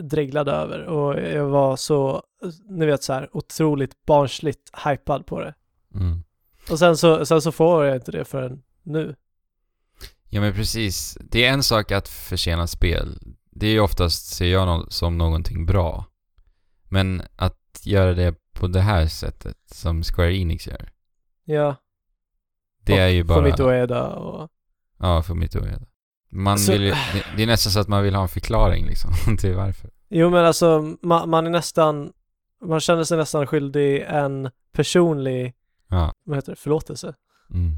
dreglade över och jag var så, ni vet så här, otroligt barnsligt hypad på det. Mm. Och sen så, sen så får jag inte det förrän nu. Ja men precis. Det är en sak att försena spel. Det är ju oftast, ser jag no- som någonting bra. Men att göra det på det här sättet, som Square Enix gör. Ja, Det Och är ju bara... Fumito Ueda och Ja, för mitt Ueda. Man Så- vill ju, det, är nästan så att man vill ha en förklaring liksom, till varför. Jo men alltså ma, man är nästan, man känner sig nästan skyldig en personlig, Ja. vad heter det, förlåtelse. Mm.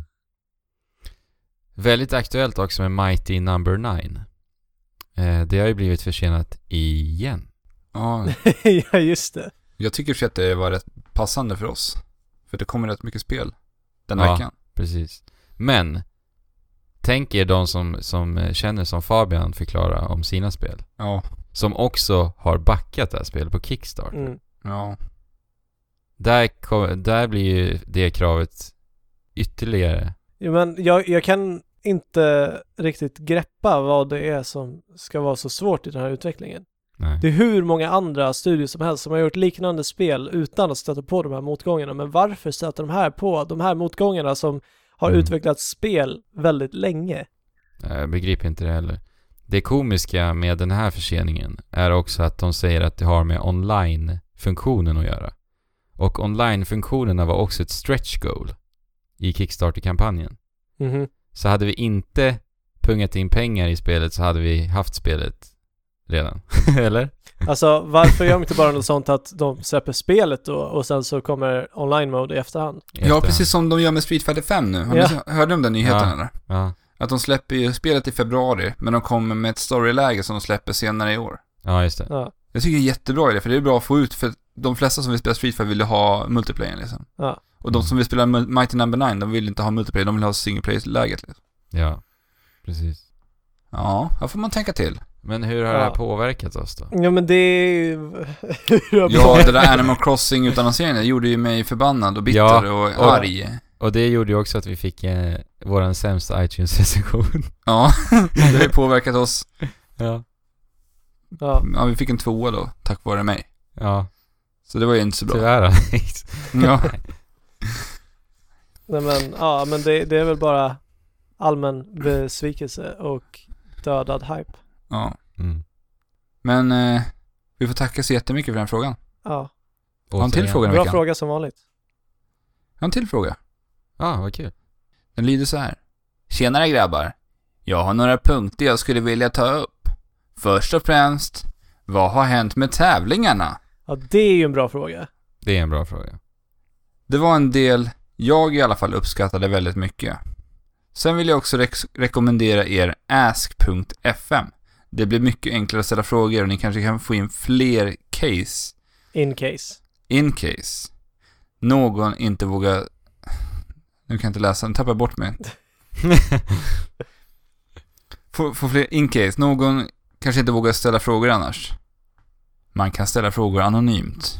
Väldigt aktuellt också med Mighty Number 9. Eh, det har ju blivit försenat igen. Ja, ja just det. jag tycker för att det var rätt passande för oss. För det kommer rätt mycket spel den Ja. veckan. Precis. Men, tänk er de som, som känner som Fabian förklara om sina spel. Ja. Som också har backat det här spelet på Kickstarter. Mm. Ja. Där, kom, där blir ju det kravet ytterligare. Jo men jag, jag kan inte riktigt greppa vad det är som ska vara så svårt i den här utvecklingen. Nej. Det är hur många andra studios som helst som har gjort liknande spel utan att stöta på de här motgångarna. Men varför stöter de här på de här motgångarna som har Mm. utvecklat spel väldigt länge? Jag begriper inte det heller. Det komiska med den här förseningen är också att de säger att det har med online-funktionen att göra. Och online-funktionerna var också ett stretch goal i Kickstarter-kampanjen. Mhm. Så hade vi inte pungat in pengar i spelet så hade vi haft spelet redan. Eller? Alltså varför gör de inte bara något sånt att de släpper spelet då och sen så kommer online mode i efterhand? I Ja, precis som de gör med Street Fighter 5 nu. Har Ja. ni hörde om den nyheten Ja. eller? Ja, Att de släpper ju spelet i februari, men de kommer med ett storyläge som de släpper senare i år. ja just det. Ja, Jag tycker det är jättebra idé, för det är bra att få ut, för de flesta som vill spela Street Fighter vill ha multiplayer liksom. ja. Och de som vill spela Mighty Number 9, de vill inte ha multiplayer, de vill ha single player-läget liksom. Ja, precis. Ja, här får man tänka till. Men hur har Ja. det här påverkat oss då? Ja men det är. Ja, det där Animal Crossing utannonseringen, det gjorde ju mig förbannad och bitter Ja, och, och- arg. Och det gjorde ju också att vi fick eh, våran sämsta iTunes-recension. Ja, det har ju påverkat oss. ja. Ja, Ja, vi fick en tvåa då, tack vare mig. Ja, Så det var ju inte så bra. tyvärr. Ja. nej men, ja men det, det är väl bara allmän besvikelse och dödad hype. Ja. Mm. Men eh, vi får tacka så jättemycket för den frågan. Ja, Har en till fråga den bra veckan? fråga som vanligt. Jag har en till fråga. Ja, vad kul. Den lyder så här. Tjenare grabbar. Jag har några punkter jag skulle vilja ta upp. Först och främst, vad har hänt med tävlingarna? Ja, det är ju en bra fråga. Det är en bra fråga. Det var en del jag i alla fall uppskattade väldigt mycket. Sen vill jag också rex- rekommendera er ask.fm. Det blir mycket enklare att ställa frågor och ni kanske kan få in fler case In case. in case någon inte vågar... Nu kan jag inte läsa, nu tappar jag bort mig. Få, få fler in case, någon kanske inte vågar ställa frågor annars. Man kan ställa frågor anonymt.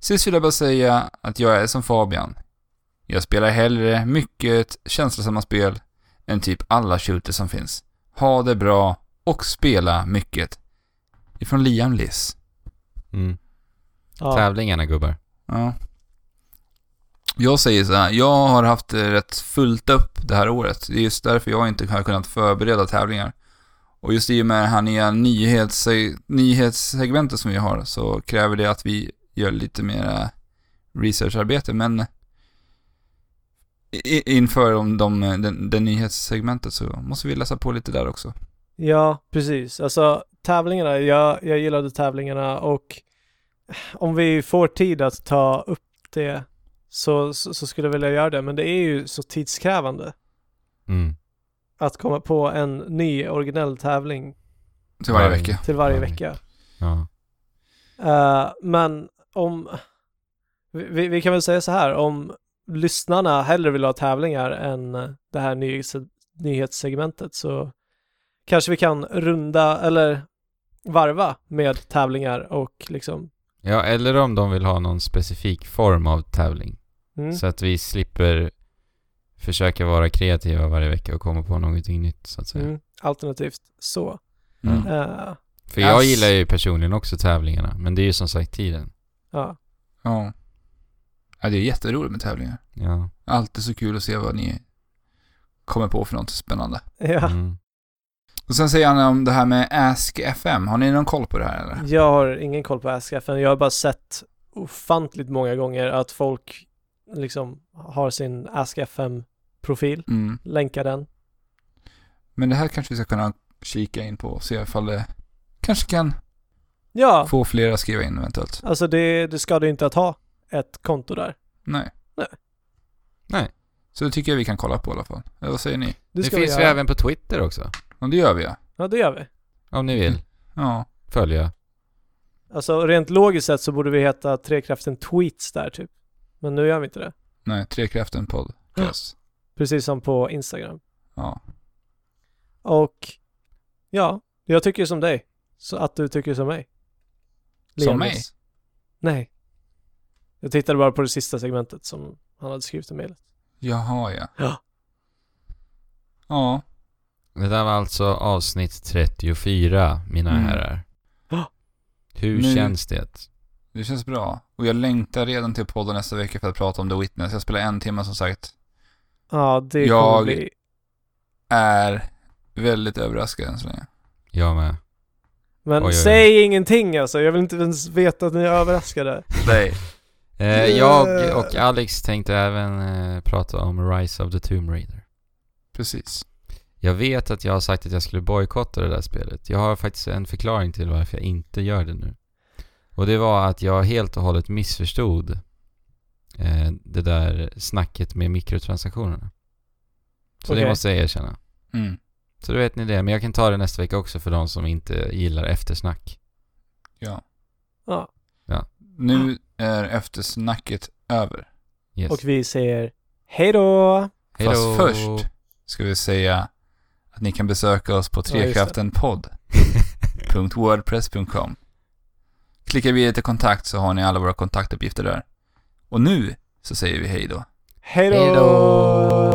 Sist vill jag bara säga att jag är som Fabian. Jag spelar hellre mycket känslosamma spel än typ alla shooters som finns. Ha det bra och spela mycket. Ifrån Liam Liss. Mm. Ja. Tävlingarna gubbar. Ja. Jag säger så här, jag har haft det rätt fullt upp det här året. Det är just därför jag inte har kunnat förbereda tävlingar. Och just i och med det här nya nyhets, nyhetssegmentet som vi har så kräver det att vi gör lite mer researcharbete. Men inför de, de, den, den nyhetssegmentet så måste vi läsa på lite där också. Ja, precis. Alltså tävlingarna, jag, jag gillade tävlingarna och om vi får tid att ta upp det så, så, så skulle jag vilja göra det. Men det är ju så tidskrävande Mm. att komma på en ny originell tävling Till varje vecka. till varje vecka. Ja. Eh, men om, vi- vi, kan väl säga så här, om lyssnarna hellre vill ha tävlingar än det här nyhets, nyhetssegmentet så kanske vi kan runda eller varva med tävlingar och liksom ja, eller om de vill ha någon specifik form av tävling. mm, Så att vi slipper försöka vara kreativa varje vecka och komma på någonting nytt så att säga. mm, alternativt så. Mm. Eh, För jag Ass- gillar ju personligen också tävlingarna, men det är ju som sagt tiden. ja. Ja. ja. det är jätteroligt med tävlingar. Ja. Alltid så kul att se vad ni kommer på för något spännande. ja. Mm. Och sen säger han om det här med Ask FM. Har ni någon koll på det här eller? Jag har ingen koll på AskFN. Jag har bara sett ofantligt många gånger att folk liksom har sin AskFM-profil, Mm. länkar den. Men det här kanske vi ska kunna kika in på och se ifall det kanske kan Ja, få fler att skriva in eventuellt. alltså det, det ska du inte att ha ett konto där. Nej. Nej. Nej. Så det tycker jag vi kan kolla på i alla fall. Eller vad säger ni? Det, Det, finns vi ju även på Twitter också. Ja, det gör vi ja. Ja, det gör vi. Om ni vill Ja. följa. Alltså rent logiskt sett så borde vi heta Trekraften Tweets där typ. Men nu gör vi inte det. Nej, Trekraften podcast. Precis som på Instagram. Ja. Och ja, jag tycker som dig. Så att du tycker som mig. Som Leanis. Nej. Jag tittade bara på det sista segmentet som han hade skrivit i mejlet. Jaha ja. Ja. Ja. Det där var alltså avsnitt 34, mina Mm. herrar. Hur Nu- känns det? Det känns bra. Och jag längtar redan till podden nästa vecka för att prata om The Witness. Jag spelar en timme som sagt. Ja, det Jag- bli... Är väldigt överraskad än så länge. Jag med. Men Oj, oj, oj. säg ingenting alltså. Jag vill inte ens veta att ni är överraskade. Nej. Eh. Jag och Alex tänkte även eh, prata om Rise of the Tomb Raider. Precis. Jag vet att jag har sagt att jag skulle bojkotta det där spelet. Jag har faktiskt en förklaring till varför jag inte gör det nu. Och det var att jag helt och hållet missförstod eh, det där snacket med mikrotransaktionerna. Så det Okej. måste jag erkänna. Mm. Så då vet ni det. Men jag kan ta det nästa vecka också för de som inte gillar eftersnack. Ja. Ja. Nu är eftersnacket över. Yes. Och vi säger hej då! Hej då. Fast först ska vi säga att ni kan besöka oss på trekraftenpodd.wordpress.com Klickar vi till kontakt så har ni alla våra kontaktuppgifter där. Och nu så säger vi hej då. Hej då!